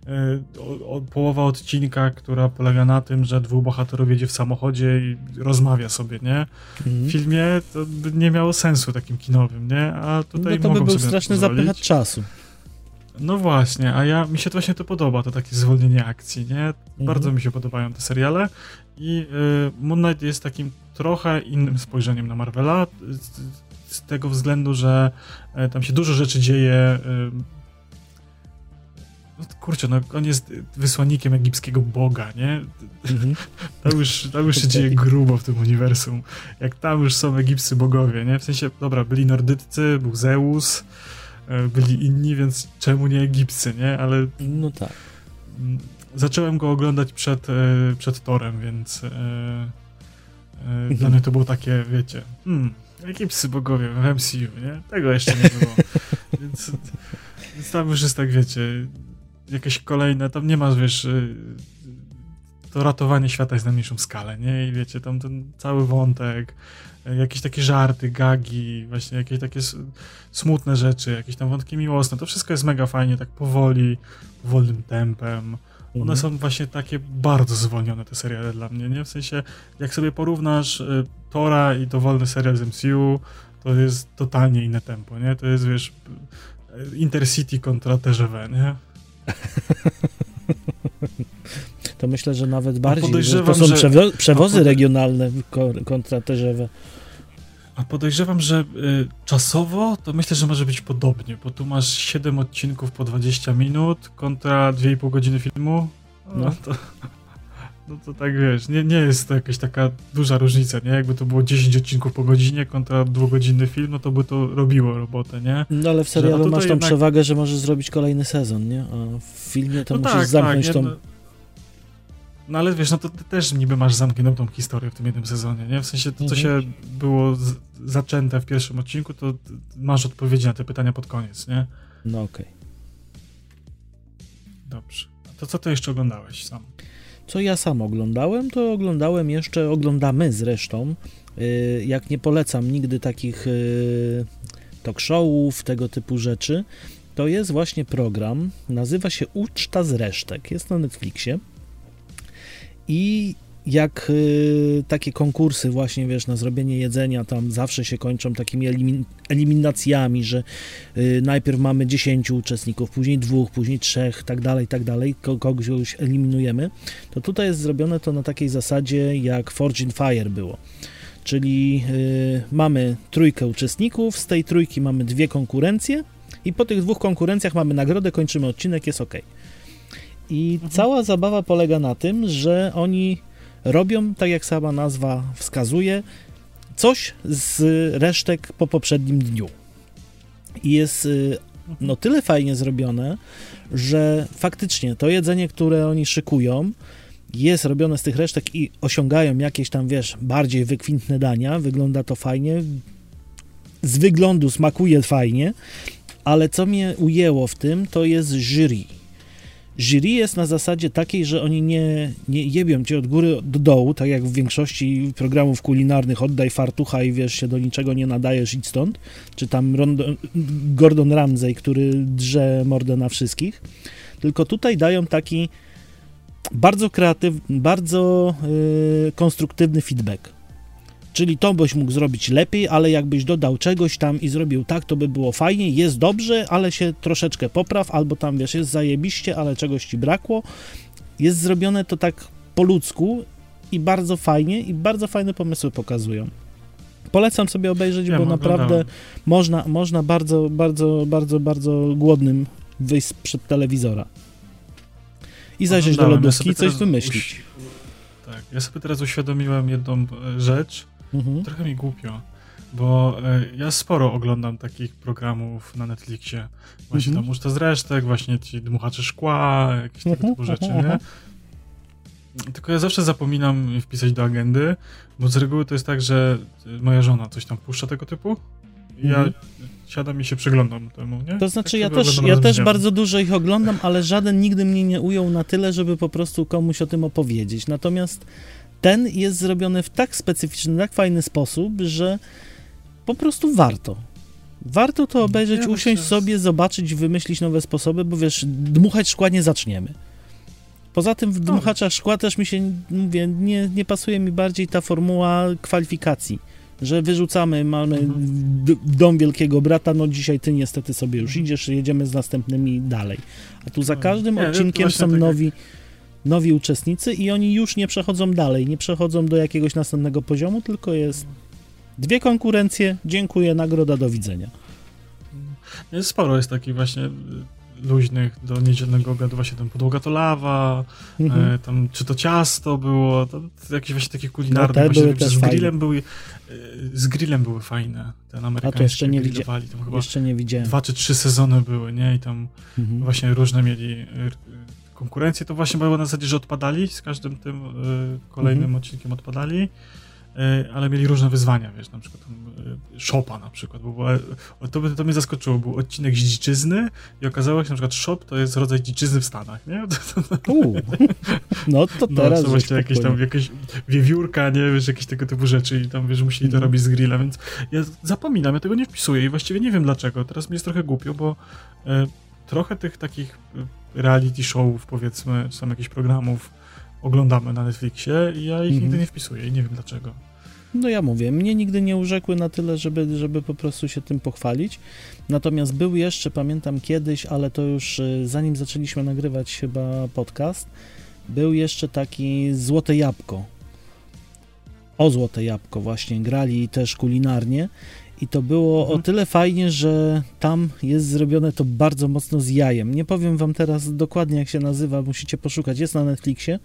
e, o, o, połowa odcinka, która polega na tym, że dwóch bohaterów jedzie w samochodzie i rozmawia sobie, nie? Mhm. W filmie to by nie miało sensu takim kinowym, nie? A tutaj no to by był straszny zapychacz czasu. No właśnie, a ja mi się właśnie to podoba, to takie zwolnienie akcji, nie? Mhm. Bardzo mi się podobają te seriale i y, Moon Knight jest takim trochę innym spojrzeniem na Marvela, z, z tego względu, że y, tam się dużo rzeczy dzieje. Y, no, kurczę, no on jest wysłannikiem egipskiego boga, nie? Mhm. Tam już, tam już się dzieje grubo w tym uniwersum. Jak tam już są egipscy bogowie, nie? W sensie, dobra, byli nordycy, był Zeus, byli inni, więc czemu nie Egipcy, nie? Ale... No tak. Mm, zacząłem go oglądać przed, e, przed torem, więc e, mhm. dla mnie to było takie, wiecie, hmm, egipscy bogowie w MCU, nie? Tego jeszcze nie było. więc, więc tam już jest tak, wiecie, jakieś kolejne, tam nie ma, wiesz, to ratowanie świata jest na mniejszą skalę, nie? I wiecie, tam ten cały wątek, jakieś takie żarty, gagi, właśnie jakieś takie smutne rzeczy, jakieś tam wątki miłosne, to wszystko jest mega fajnie, tak powoli, wolnym tempem. One mhm. są właśnie takie bardzo zwolnione, te seriale dla mnie, nie? W sensie, jak sobie porównasz y, Tora i dowolny serial z MCU, to jest totalnie inne tempo, nie? To jest, wiesz, Intercity kontra TGV, nie? to myślę, że nawet bardziej. że To są że- przewo- przewozy regionalne ko- kontra terzowe. A podejrzewam, że y, czasowo to myślę, że może być podobnie, bo tu masz 7 odcinków po 20 minut kontra 2,5 godziny filmu. No, No. to, no to tak wiesz, nie, nie jest to jakaś taka duża różnica, nie? Jakby to było 10 odcinków po godzinie kontra dwugodzinny film, no to by to robiło robotę, nie? No ale w Że- serialu tutaj masz tą jednak- przewagę, że możesz zrobić kolejny sezon, nie? A w filmie to no musisz tak, zamknąć tak, tą... no ale wiesz, no to ty też niby masz zamkniętą historię w tym jednym sezonie, nie? W sensie to, co Mhm. się było z, zaczęte w pierwszym odcinku, to masz odpowiedzi na te pytania pod koniec, nie? No okej. Dobrze. A To co ty jeszcze oglądałeś sam? Co ja sam oglądałem, to oglądałem jeszcze, oglądamy zresztą, y, jak nie polecam nigdy takich y, talk showów, tego typu rzeczy, to jest właśnie program, nazywa się Uczta z resztek, jest na Netflixie i jak y, takie konkursy właśnie, wiesz, na zrobienie jedzenia tam zawsze się kończą takimi elimin- eliminacjami, że y, najpierw mamy 10 uczestników, później dwóch, później trzech, tak dalej, tak dalej, ko- kogoś eliminujemy, to tutaj jest zrobione to na takiej zasadzie jak Forge in Fire było. Czyli y, mamy trójkę uczestników, z tej trójki mamy dwie konkurencje i po tych dwóch konkurencjach mamy nagrodę, kończymy odcinek, jest ok. I cała zabawa polega na tym, że oni robią, tak jak sama nazwa wskazuje, coś z resztek po poprzednim dniu. I jest y, no tyle fajnie zrobione, że faktycznie to jedzenie, które oni szykują, jest robione z tych resztek i osiągają jakieś tam, wiesz, bardziej wykwintne dania. Wygląda to fajnie. Z wyglądu smakuje fajnie, ale co mnie ujęło w tym, to jest jury. Jury jest na zasadzie takiej, że oni nie, nie jebią cię od góry do dołu, tak jak w większości programów kulinarnych oddaj fartucha i wiesz, się do niczego nie nadajesz, idź stąd. Czy tam Rondo, Gordon Ramsay, który drze mordę na wszystkich. Tylko tutaj dają taki bardzo kreatywny, bardzo yy, konstruktywny feedback. Czyli to byś mógł zrobić lepiej, ale jakbyś dodał czegoś tam i zrobił tak, to by było fajnie, jest dobrze, ale się troszeczkę popraw, albo tam wiesz, jest zajebiście, ale czegoś ci brakło. Jest zrobione to tak po ludzku i bardzo fajnie i bardzo fajne pomysły pokazują. Polecam sobie obejrzeć, Ja bo naprawdę można, można bardzo, bardzo, bardzo, bardzo głodnym wyjść przed telewizora i zajrzeć do lodówki i coś wymyślić. uś- Tak, ja sobie teraz uświadomiłem jedną e, rzecz, Mhm. trochę mi głupio, bo e, ja sporo oglądam takich programów na Netflixie. Właśnie Mhm. tam uczta z resztek, właśnie ci dmuchacze szkła, jakieś tego Mhm, typu rzeczy, mhm, nie? mhm. Tylko ja zawsze zapominam wpisać do agendy, bo z reguły to jest tak, że moja żona coś tam puszcza tego typu i ja Mhm. siadam i się przyglądam temu, nie? To znaczy, Tak ja też, ja też bardzo dużo ich oglądam, ale żaden nigdy mnie nie ujął na tyle, żeby po prostu komuś o tym opowiedzieć. Natomiast ten jest zrobiony w tak specyficzny, tak fajny sposób, że po prostu warto. Warto to obejrzeć, Ja usiąść myślę, sobie, zobaczyć, wymyślić nowe sposoby, bo wiesz, dmuchać szkła nie zaczniemy. Poza tym w dmuchaczach szkła też mi się, mówię, nie, nie pasuje mi bardziej ta formuła kwalifikacji, że wyrzucamy, mamy Mhm. dom wielkiego brata, no dzisiaj ty niestety sobie już idziesz, jedziemy z następnymi dalej. A tu za No. każdym odcinkiem są tak nowi, nowi uczestnicy i oni już nie przechodzą dalej, nie przechodzą do jakiegoś następnego poziomu, tylko jest dwie konkurencje, dziękuję, nagroda, do widzenia. Sporo jest takich właśnie y, luźnych do niedzielnego obiadu, właśnie tam podłoga to lawa, Mhm. e, tam czy to ciasto było, to, to jakieś właśnie takie No, kulinarne, te właśnie były z grillem były, e, z grillem były fajne, ten amerykański jeszcze nie grillowali, tam chyba Jeszcze nie widziałem. dwa czy trzy sezony były, nie, i tam Mhm. właśnie różne mieli konkurencje, to właśnie było na zasadzie, że odpadali, z każdym tym y, kolejnym Mhm. odcinkiem odpadali, y, ale mieli różne wyzwania, wiesz, na przykład y, szopa na przykład, bo była, to, to mnie zaskoczyło, był odcinek z dziczyzny i okazało się, że na przykład szop to jest rodzaj dziczyzny w Stanach, nie? No to No, teraz żeś właśnie jakieś tam, jakieś wiewiórka, nie, wiesz, jakieś tego typu rzeczy i tam, wiesz, musieli to Mhm. robić z grilla, więc ja zapominam, ja tego nie wpisuję i właściwie nie wiem dlaczego. Teraz mi jest trochę głupio, bo e, trochę tych takich e, reality showów, powiedzmy, czy tam jakichś programów oglądamy na Netflixie i ja ich Mhm. nigdy nie wpisuję i nie wiem dlaczego. No ja mówię, mnie nigdy nie urzekły na tyle, żeby, żeby po prostu się tym pochwalić. Natomiast był jeszcze, pamiętam kiedyś, ale to już y, zanim zaczęliśmy nagrywać chyba podcast, Był jeszcze taki Złote Jabłko. O Złote Jabłko właśnie grali też kulinarnie i to było Mhm. o tyle fajnie, że tam jest zrobione to bardzo mocno z jajem. Nie powiem wam teraz dokładnie jak się nazywa, musicie poszukać, jest na Netflixie.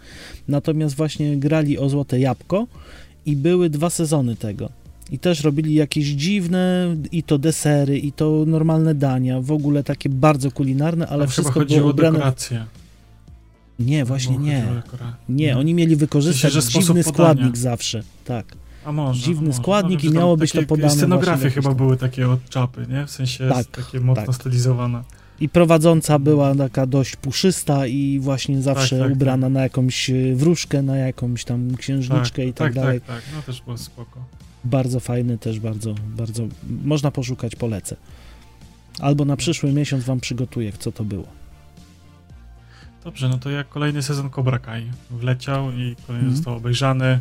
Natomiast właśnie grali o Złote Jabłko i były dwa sezony tego. I też robili jakieś dziwne, i to desery, i to normalne dania, w ogóle takie bardzo kulinarne, ale Tam wszystko było o ubrane... dekoracje. Nie, właśnie nie. Nie, oni mieli wykorzystać dziwny składnik zawsze. Tak. A może, dziwny może. składnik i miało być to podane Scenografie chyba tam. były takie od czapy, nie? W sensie Tak, takie mocno tak. stylizowane. I prowadząca była taka dość puszysta i właśnie zawsze tak, ubrana na jakąś e, wróżkę, na jakąś tam księżniczkę i tak, tak, dalej. tak, tak. No też było spoko. Bardzo fajny też, bardzo, bardzo, można poszukać, polecę. Albo na przyszły miesiąc wam przygotuję, co to było. Dobrze, no to jak kolejny sezon Cobra Kai wleciał i kolejny Mhm. został obejrzany.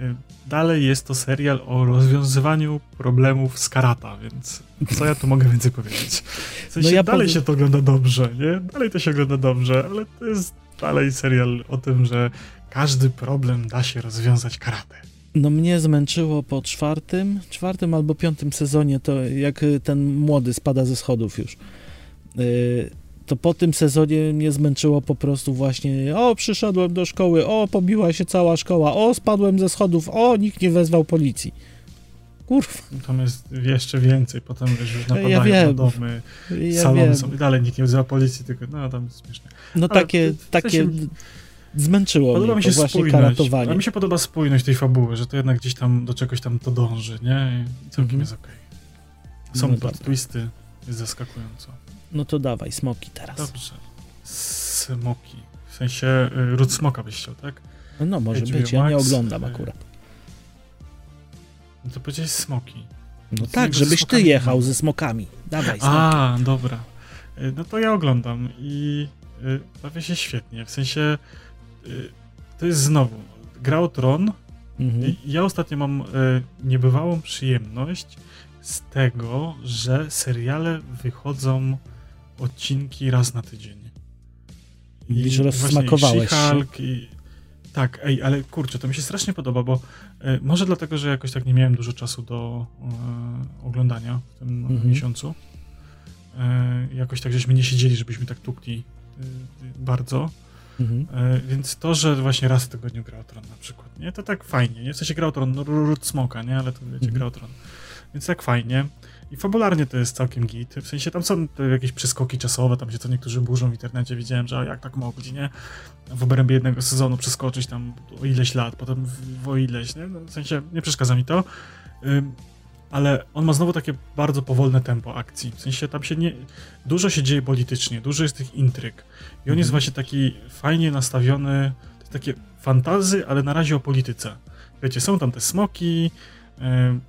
Y, Dalej jest to serial o rozwiązywaniu problemów z karata, więc co ja tu mogę więcej powiedzieć? W sensie No ja dalej powiem- się to ogląda dobrze, nie? Dalej to się ogląda dobrze, ale to jest dalej serial o tym, że każdy problem da się rozwiązać karate. No mnie zmęczyło po czwartym, czwartym albo piątym sezonie, to jak ten młody spada ze schodów już. Y, To po tym sezonie mnie zmęczyło po prostu właśnie, o przyszedłem do szkoły, o pobiła się cała szkoła, o spadłem ze schodów, o nikt nie wezwał policji. Kurwa, Tam jest jeszcze więcej, potem wiesz, już Ja napadają na wiem. domy, ja salony wiem. są i dalej nikt nie wzywa policji, tylko no tam jest śmieszne. No Ale takie, takie zmęczyło Podoba mnie mi to się właśnie spójność. karatowanie. A mi się podoba spójność tej fabuły, że to jednak gdzieś tam do czegoś tam to dąży, nie? I całkiem Mhm. jest okej. Są No dobra. twisty, jest zaskakująco. No to dawaj, smoki teraz. Dobrze. Smoki. W sensie y, ród smoka byś chciał, tak? No może HBO być, ja nie oglądam y, akurat. No to powiedziałeś smoki. No tak, żebyś ty jechał ze smokami. Dawaj, smoki. A, dobra. Y, No to ja oglądam i bawię się świetnie. W sensie to jest znowu gra o tron, Mhm. Ja ostatnio mam niebywałą przyjemność z tego, że seriale wychodzą odcinki raz na tydzień. I Widzisz, rozsmakowałeś się. I... Tak, ej, ale kurczę, to mi się strasznie podoba, bo e, może dlatego, że jakoś tak nie miałem dużo czasu do e, oglądania w tym Mhm. miesiącu. E, jakoś tak żeśmy nie siedzieli, żebyśmy tak tukli bardzo. Mhm. Więc to, że właśnie raz w tygodniu gra o tron na przykład, nie? To tak fajnie, nie? W sensie gra o tron, no ród smoka, nie? Ale to wiecie, Mhm. gra o tron. Więc tak fajnie. I fabularnie to jest całkiem git. W sensie tam są te jakieś przeskoki czasowe, tam się co niektórzy burzą w internecie, widziałem, że jak tak mogli, nie? W obrębie jednego sezonu przeskoczyć tam o ileś lat, potem w, o ileś, nie? No, w sensie nie przeszkadza mi to. Ym, ale on ma znowu takie bardzo powolne tempo akcji. W sensie tam się nie. Dużo się dzieje politycznie, dużo jest tych intryg. I on jest Mhm. właśnie taki fajnie nastawiony. To jest takie fantazy, ale na razie o polityce. Wiecie, są tam te smoki,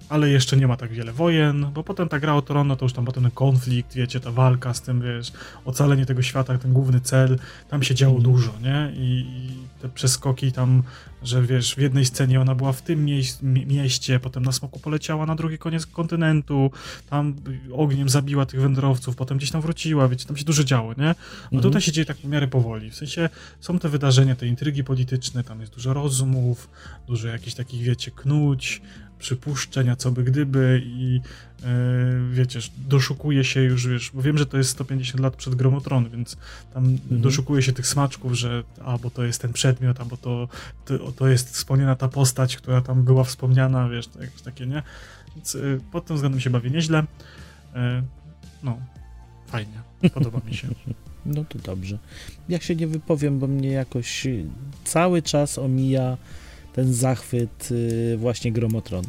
ale jeszcze nie ma tak wiele wojen, bo potem ta gra o Tron, no to już tam potem ten konflikt, wiecie, ta walka z tym, wiesz, ocalenie tego świata, ten główny cel, tam się działo Mhm. dużo, nie? I, I te przeskoki tam, że wiesz, w jednej scenie ona była w tym mieś, mi- mieście, potem na smoku poleciała na drugi koniec kontynentu, tam ogniem zabiła tych wędrowców, potem gdzieś tam wróciła, wiecie, tam się dużo działo, nie? A Mhm. tutaj się dzieje tak w miarę powoli. W sensie są te wydarzenia, te intrygi polityczne, tam jest dużo rozmów, dużo jakichś takich, wiecie, knuć, przypuszczeń, a co by gdyby i e, wiecie, doszukuje się już, wiesz, bo wiem, że to jest 150 lat przed Gromotron, więc tam Mhm. doszukuje się tych smaczków, że a, bo to jest ten przedmiot, albo to, to, to jest wspomniana ta postać, która tam była wspomniana, wiesz, to jakieś takie, nie? Więc y, pod tym względem się bawię nieźle. E, no, fajnie, podoba mi się. No to dobrze. Ja się nie wypowiem, bo mnie jakoś cały czas omija ten zachwyt y, właśnie Gromotron.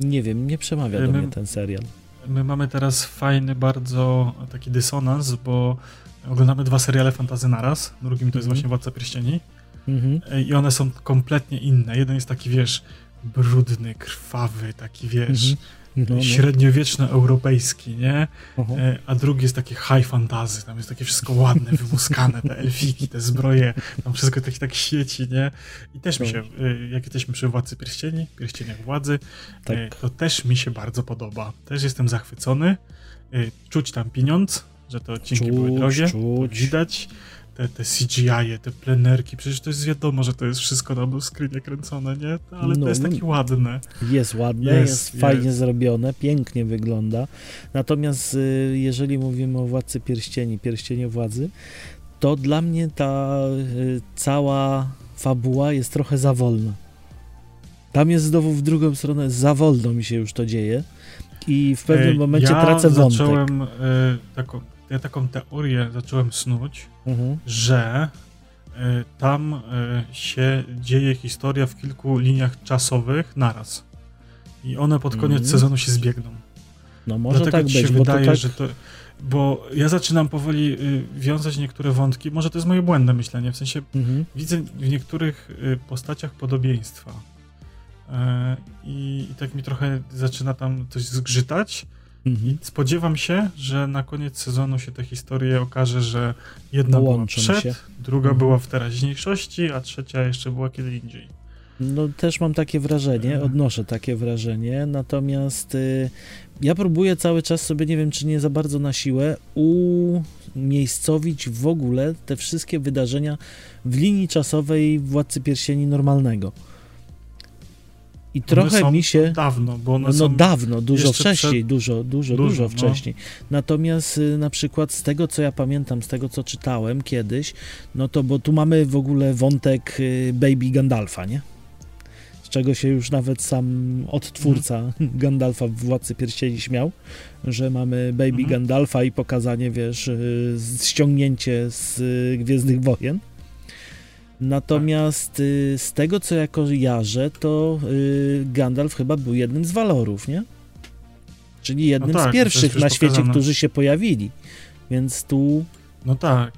Nie wiem, nie przemawia do My- mnie ten serial. My mamy teraz fajny bardzo taki dysonans, bo oglądamy dwa seriale fantazy naraz. Drugim to jest Mhm. właśnie Władca Pierścieni. Mhm. E, I one są kompletnie inne. Jeden jest taki, wiesz, brudny, krwawy, taki, wiesz, No, no. średniowieczno-europejski, nie? Oho. E, A drugi jest taki high fantasy, tam jest takie wszystko ładne, wymuskane, te elfiki, te zbroje, tam wszystko tak, tak świeci, nie? I też mi się, e, jak jesteśmy przy Władcy Pierścieni, Pierścieniach Władzy, Tak. e, to też mi się bardzo podoba. Też jestem zachwycony. Czuć tam pieniądz, że te odcinki były Czuć, drogie, czuć. widać. Te, te CGI, te plenerki, przecież to jest wiadomo, że to jest wszystko na screenie kręcone, nie? Ale No, to jest no. takie ładne. Jest ładne, Jest, jest, fajnie jest. zrobione, pięknie wygląda. Natomiast y, jeżeli mówimy o Władcy Pierścieni, Pierścienie Władzy, to dla mnie ta y, cała fabuła jest trochę za wolna. Tam jest znowu w drugą stronę, za wolno mi się już to dzieje i w pewnym momencie ja tracę wątek. zacząłem e, taką, ja taką teorię zacząłem snuć, Mhm. że e, tam e, się dzieje historia w kilku liniach czasowych naraz. I one pod koniec Mhm. sezonu się zbiegną. No może Dlatego tak być, się wydaje, to tak... że to. Bo ja zaczynam powoli y, wiązać niektóre wątki. Może to jest moje błędne myślenie. W sensie Mhm. widzę w niektórych y, postaciach podobieństwa. E, I, I tak mi trochę zaczyna tam coś zgrzytać. Mhm. Spodziewam się, że na koniec sezonu się te historie okaże, że jedna była Łączą przed, się. druga Mhm. była w teraźniejszości, a trzecia jeszcze była kiedy indziej. No też mam takie wrażenie, Mhm. odnoszę takie wrażenie, natomiast y, ja próbuję cały czas sobie, nie wiem czy nie za bardzo na siłę, umiejscowić w ogóle te wszystkie wydarzenia w linii czasowej Władcy Pierścieni normalnego. I trochę mi się... Dawno, bo one No, dawno, dużo wcześniej, dużo, dużo, Dużo, dużo no. wcześniej. Natomiast y, na przykład z tego, co ja pamiętam, z tego, co czytałem kiedyś, no to bo tu mamy w ogóle wątek y, Baby Gandalfa, nie? Z czego się już nawet sam odtwórca Gandalfa w Władcy Pierścieni śmiał, że mamy Baby Mhm. Gandalfa i pokazanie, wiesz, y, ściągnięcie z Gwiezdnych Wojen. Natomiast y, z tego, co ja kojarzę, to y, Gandalf chyba był jednym z walorów, nie? Czyli jednym tak, z pierwszych na świecie, pokazane. którzy się pojawili. Więc tu No tak.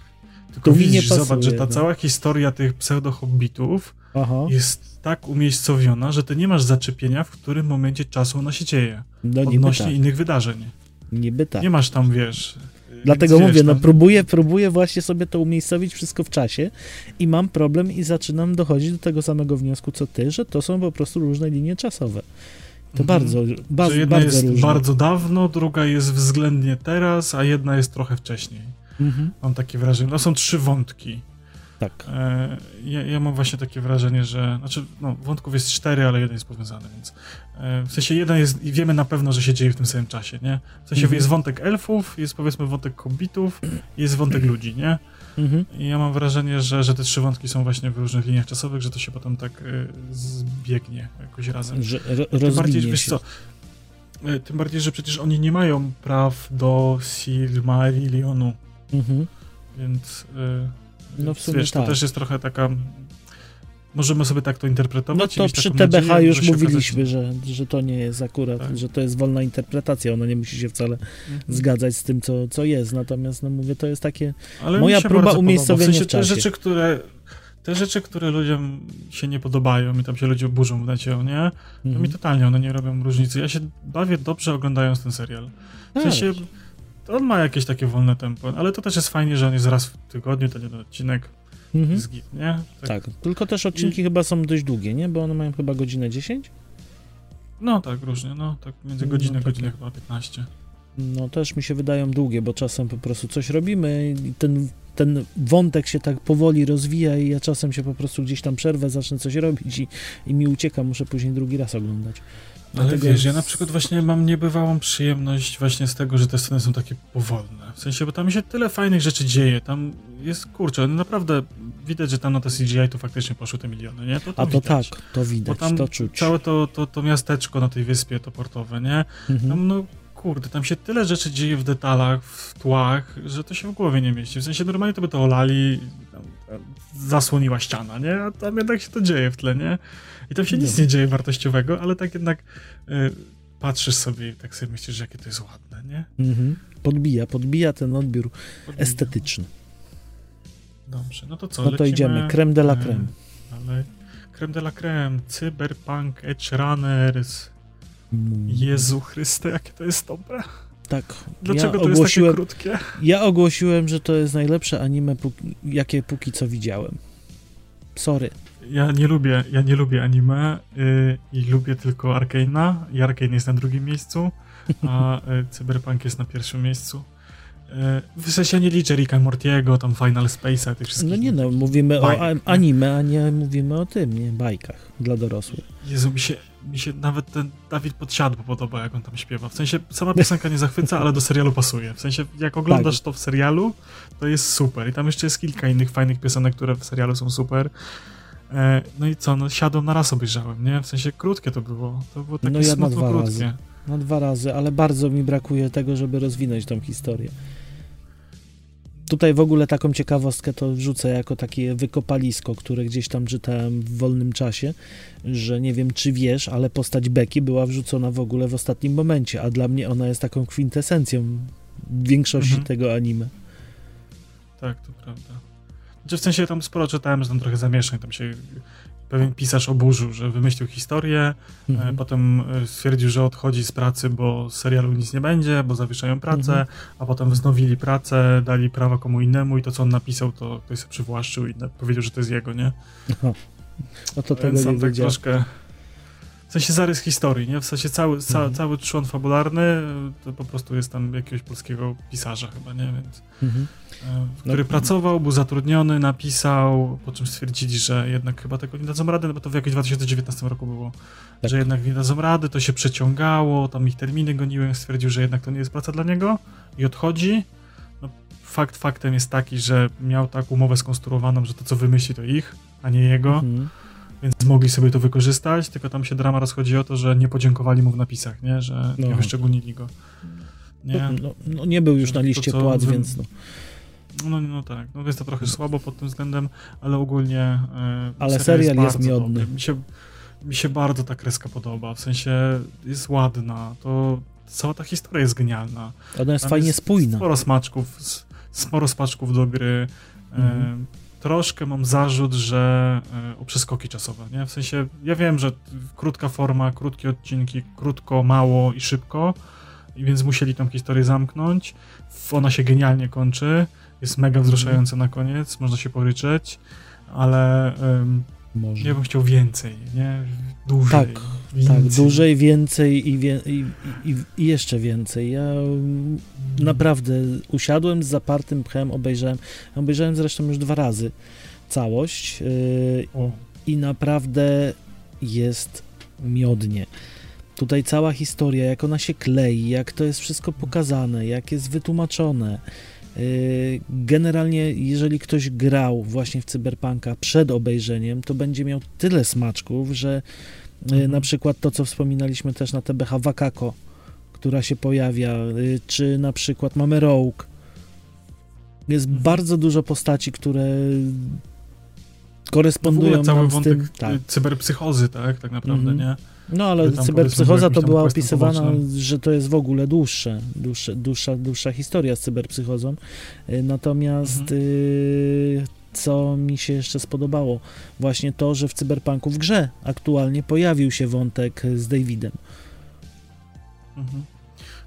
Tylko Tu widzisz, pasuje, zobacz, że ta no. cała historia tych pseudo-hobbitów aha, jest tak umiejscowiona, że ty nie masz zaczepienia, w którym momencie czasu ona się dzieje. no Odnośnie tak, innych wydarzeń. niby tak. Nie masz tam, wiesz... Dlatego mówię, no próbuję, próbuję właśnie sobie to umiejscowić wszystko w czasie i mam problem i zaczynam dochodzić do tego samego wniosku co ty, że to są po prostu różne linie czasowe. To Mhm. bardzo, ba, że jedna bardzo jest różne. bardzo dawno, druga jest względnie teraz, a jedna jest trochę wcześniej. Mhm, Mam takie wrażenie. No są trzy wątki. Tak. E, ja, ja mam właśnie takie wrażenie, że. Znaczy, no, wątków jest cztery, ale jeden jest powiązany, więc. E, w sensie jeden jest. I wiemy na pewno, że się dzieje w tym samym czasie, nie? W sensie Mhm. jest wątek elfów, jest powiedzmy wątek kobbitów, jest wątek ludzi, nie? Mhm. I ja mam wrażenie, że, że te trzy wątki są właśnie w różnych liniach czasowych, że to się potem tak e, zbiegnie jakoś razem. Że, ro, Tym bardziej, rozwinie wiesz się. co, e, tym bardziej, że przecież oni nie mają praw do Silmarillionu, Mhm. więc, e, No w sumie wiesz, tak. to też jest trochę taka... Możemy sobie tak to interpretować. No to przy TBH nadzieję, już że mówiliśmy, okazać- że, że to nie jest akurat, Tak. że to jest wolna interpretacja, ona nie musi się wcale Mhm. zgadzać z tym, co, co jest. Natomiast, no mówię, to jest takie. Ale moja próba umiejscowienia w sensie w czasie. Te rzeczy, które, te rzeczy, które ludziom się nie podobają i tam się ludzie burzą w necie, nie? To Mhm. mi totalnie one nie robią różnicy. Ja się bawię dobrze oglądając ten serial. W Tak. On ma jakieś takie wolne tempo, ale to też jest fajnie, że on jest raz w tygodniu, to jeden odcinek Mhm. z git, nie? Tak, tylko też odcinki I- chyba są dość długie, nie? Bo one mają chyba godzinę 10? No tak, różnie, no tak między No, godzinę, takie. godzinę chyba 15. No też mi się wydają długie, bo czasem po prostu coś robimy i ten, ten wątek się tak powoli rozwija i ja czasem się po prostu gdzieś tam przerwę, zacznę coś robić i, i mi ucieka, muszę później drugi raz oglądać. Ale wiesz, ja na przykład właśnie mam niebywałą przyjemność właśnie z tego, że te sceny są takie powolne. W sensie, bo tam się tyle fajnych rzeczy dzieje, tam jest, kurczę, no naprawdę widać, że tam na to CGI to faktycznie poszły te miliony, nie? To, A tam to widać. tak, to widać, Bo tam to czuć. Całe to, to, to miasteczko na tej wyspie, to portowe, nie? Mhm. Tam, no kurde, tam się tyle rzeczy dzieje w detalach, w tłach, że to się w głowie nie mieści. W sensie normalnie to by to olali, zasłoniła ściana, nie? A tam jednak się to dzieje w tle, nie? I tam się nic nie dzieje wartościowego, ale tak jednak y, patrzysz sobie i tak sobie myślisz, że jakie to jest ładne, nie? Mhm. Podbija, podbija ten odbiór estetyczny. Dobrze, no to co? No to lecimy? idziemy, creme de la E, creme. Ale creme de la creme, Cyberpunk, Edge Runners, Mm, Jezu Chryste, jakie to jest dobre. Tak, Dlaczego ja to jest takie krótkie? ja ogłosiłem, że to jest najlepsze anime, póki, jakie póki co widziałem. Sorry. Ja nie lubię, ja nie lubię anime y, i lubię tylko Arkane'a i Arkane jest na drugim miejscu, a y, Cyberpunk jest na pierwszym miejscu. E, w sensie nie liczę Ricka Mortiego, tam Final Space'a, tych wszystkich. No nie no, mówimy o Bajek, anime, a nie mówimy o tym, nie? Bajkach dla dorosłych. Jezu, mi się, mi się nawet ten Dawid Podsiadło podoba, jak on tam śpiewa. W sensie sama piosenka nie zachwyca, ale do serialu pasuje. W sensie, jak oglądasz Tak. to w serialu, to jest super. I tam jeszcze jest kilka innych fajnych piosenek, które w serialu są super. E, no i co, no siadłem na raz obejrzałem, nie? W sensie krótkie to było. To było takie No ja na smutno dwa krótkie. razy. No dwa razy, ale bardzo mi brakuje tego, żeby rozwinąć tą historię. Tutaj w ogóle taką ciekawostkę to wrzucę jako takie wykopalisko, które gdzieś tam czytałem w wolnym czasie, że nie wiem czy wiesz, ale postać Becky była wrzucona w ogóle w ostatnim momencie, a dla mnie ona jest taką kwintesencją większości Mhm. tego anime. Tak, to prawda. Znaczy w sensie tam sporo czytałem, że tam trochę zamieszczeń, tam się pewien pisarz oburzył, że wymyślił historię, e, Mhm. potem e, stwierdził, że odchodzi z pracy, bo z serialu nic nie będzie, bo zawieszają pracę, Mhm. a potem wznowili pracę, dali prawa komu innemu i to, co on napisał, to ktoś sobie przywłaszczył i powiedział, że to jest jego, nie? No to tego Więc nie tak troszkę... W sensie zarys historii, nie? W sensie cały, ca, Mhm. cały trzon fabularny e, to po prostu jest tam jakiegoś polskiego pisarza chyba, nie? Więc... Mhm. E, No- który pracował, był zatrudniony, napisał, po czym stwierdzili, że jednak chyba tego nie dadzą rady, no bo to w jakimś 2019 roku było, Tak. że jednak nie dadzą rady, to się przeciągało, tam ich terminy goniły, stwierdził, że jednak to nie jest praca dla niego i odchodzi. No, fakt faktem jest taki, że miał taką umowę skonstruowaną, że to co wymyśli to ich, a nie jego, Mhm. więc mogli sobie to wykorzystać, tylko tam się drama rozchodzi o to, że nie podziękowali mu w napisach, nie, że nie No. wyszczególnili go. Nie? No, no nie był już na liście płac, wy- więc no. No, no tak, no jest to trochę słabo pod tym względem, ale ogólnie. e, Ale serial jest bardzo miodny. Mi się, mi się bardzo ta kreska podoba, w sensie jest ładna, to cała ta historia jest genialna. Ona jest Tam fajnie spójna. Sporo smaczków, sporo smaczków do gry. E, Mhm. troszkę mam zarzut, że e, o przeskoki czasowe, nie? W sensie, ja wiem, że krótka forma, krótkie odcinki, krótko, mało i szybko, więc musieli tą historię zamknąć. Ona się genialnie kończy, jest mega wzruszająca na koniec, można się poryczeć, ale em, Może. ja bym chciał więcej, nie? Dłużej. Tak, więcej. Tak, dłużej, więcej i, wie, i, i, i jeszcze więcej. Ja mm, naprawdę usiadłem z zapartym pchem, obejrzałem, obejrzałem zresztą już dwa razy całość yy, i naprawdę jest miodnie. Tutaj cała historia, jak ona się klei, jak to jest wszystko pokazane, jak jest wytłumaczone. Yy, Generalnie, jeżeli ktoś grał właśnie w Cyberpunka przed obejrzeniem, to będzie miał tyle smaczków, że yy, Mhm. na przykład to, co wspominaliśmy też na TBH Wakako, która się pojawia, yy, czy na przykład mamy Rogue. Jest Mhm. bardzo dużo postaci, które korespondują ogóle cały wątek tym. Tak. cyberpsychozy, tak, tak naprawdę, Mhm. nie? No ale cyberpsychoza to był była opisywana, pobocznym. że to jest w ogóle dłuższe, dłuższe dłuższa, dłuższa historia z cyberpsychozą. Y, Natomiast Mhm. y, co mi się jeszcze spodobało, właśnie to, że w cyberpunku w grze aktualnie pojawił się wątek z Davidem. Mhm.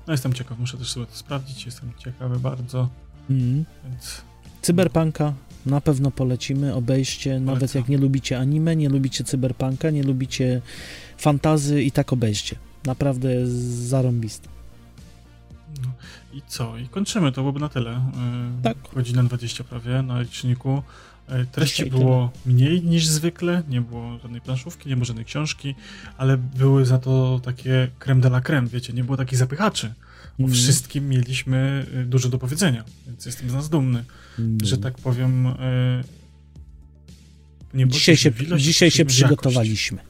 No jestem ciekaw, muszę też sobie to sprawdzić, jestem ciekawy bardzo, Mhm. więc Cyberpunka na pewno polecimy, obejście, nawet jak nie lubicie anime, nie lubicie cyberpunka, nie lubicie fantazy i tak obejście. Naprawdę zarąbiste. no. i co? I kończymy, to byłoby na tyle. Yy, Tak. Godzina 20 prawie na liczniku. Yy, Treści Dzisiaj było mniej niż zwykle, nie było żadnej planszówki, nie było żadnej książki, ale były za to takie creme de la creme, wiecie, nie było takich zapychaczy. O Mhm. wszystkim mieliśmy y, dużo do powiedzenia, więc jestem z nas dumny, Mm. Że tak powiem. y, Nie Dzisiaj się, ilość, dzisiaj się przygotowaliśmy.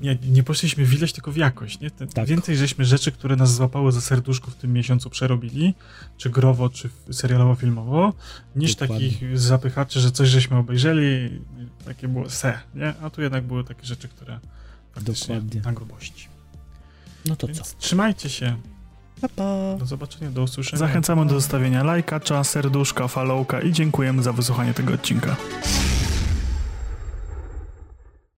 Nie, nie poszliśmy w ilość, tylko w jakość. Nie? Te, Tak. Więcej żeśmy rzeczy, które nas złapały za serduszko w tym miesiącu przerobili, czy growo, czy serialowo-filmowo, niż Dokładnie. takich zapychaczy, że coś żeśmy obejrzeli, takie było se, nie? A tu jednak były takie rzeczy, które faktycznie Dokładnie. na grubości. No to co? Więc trzymajcie się. Pa, pa. Do zobaczenia, do usłyszenia. Zachęcamy do zostawienia lajka, serduszka, followka i dziękujemy za wysłuchanie tego odcinka.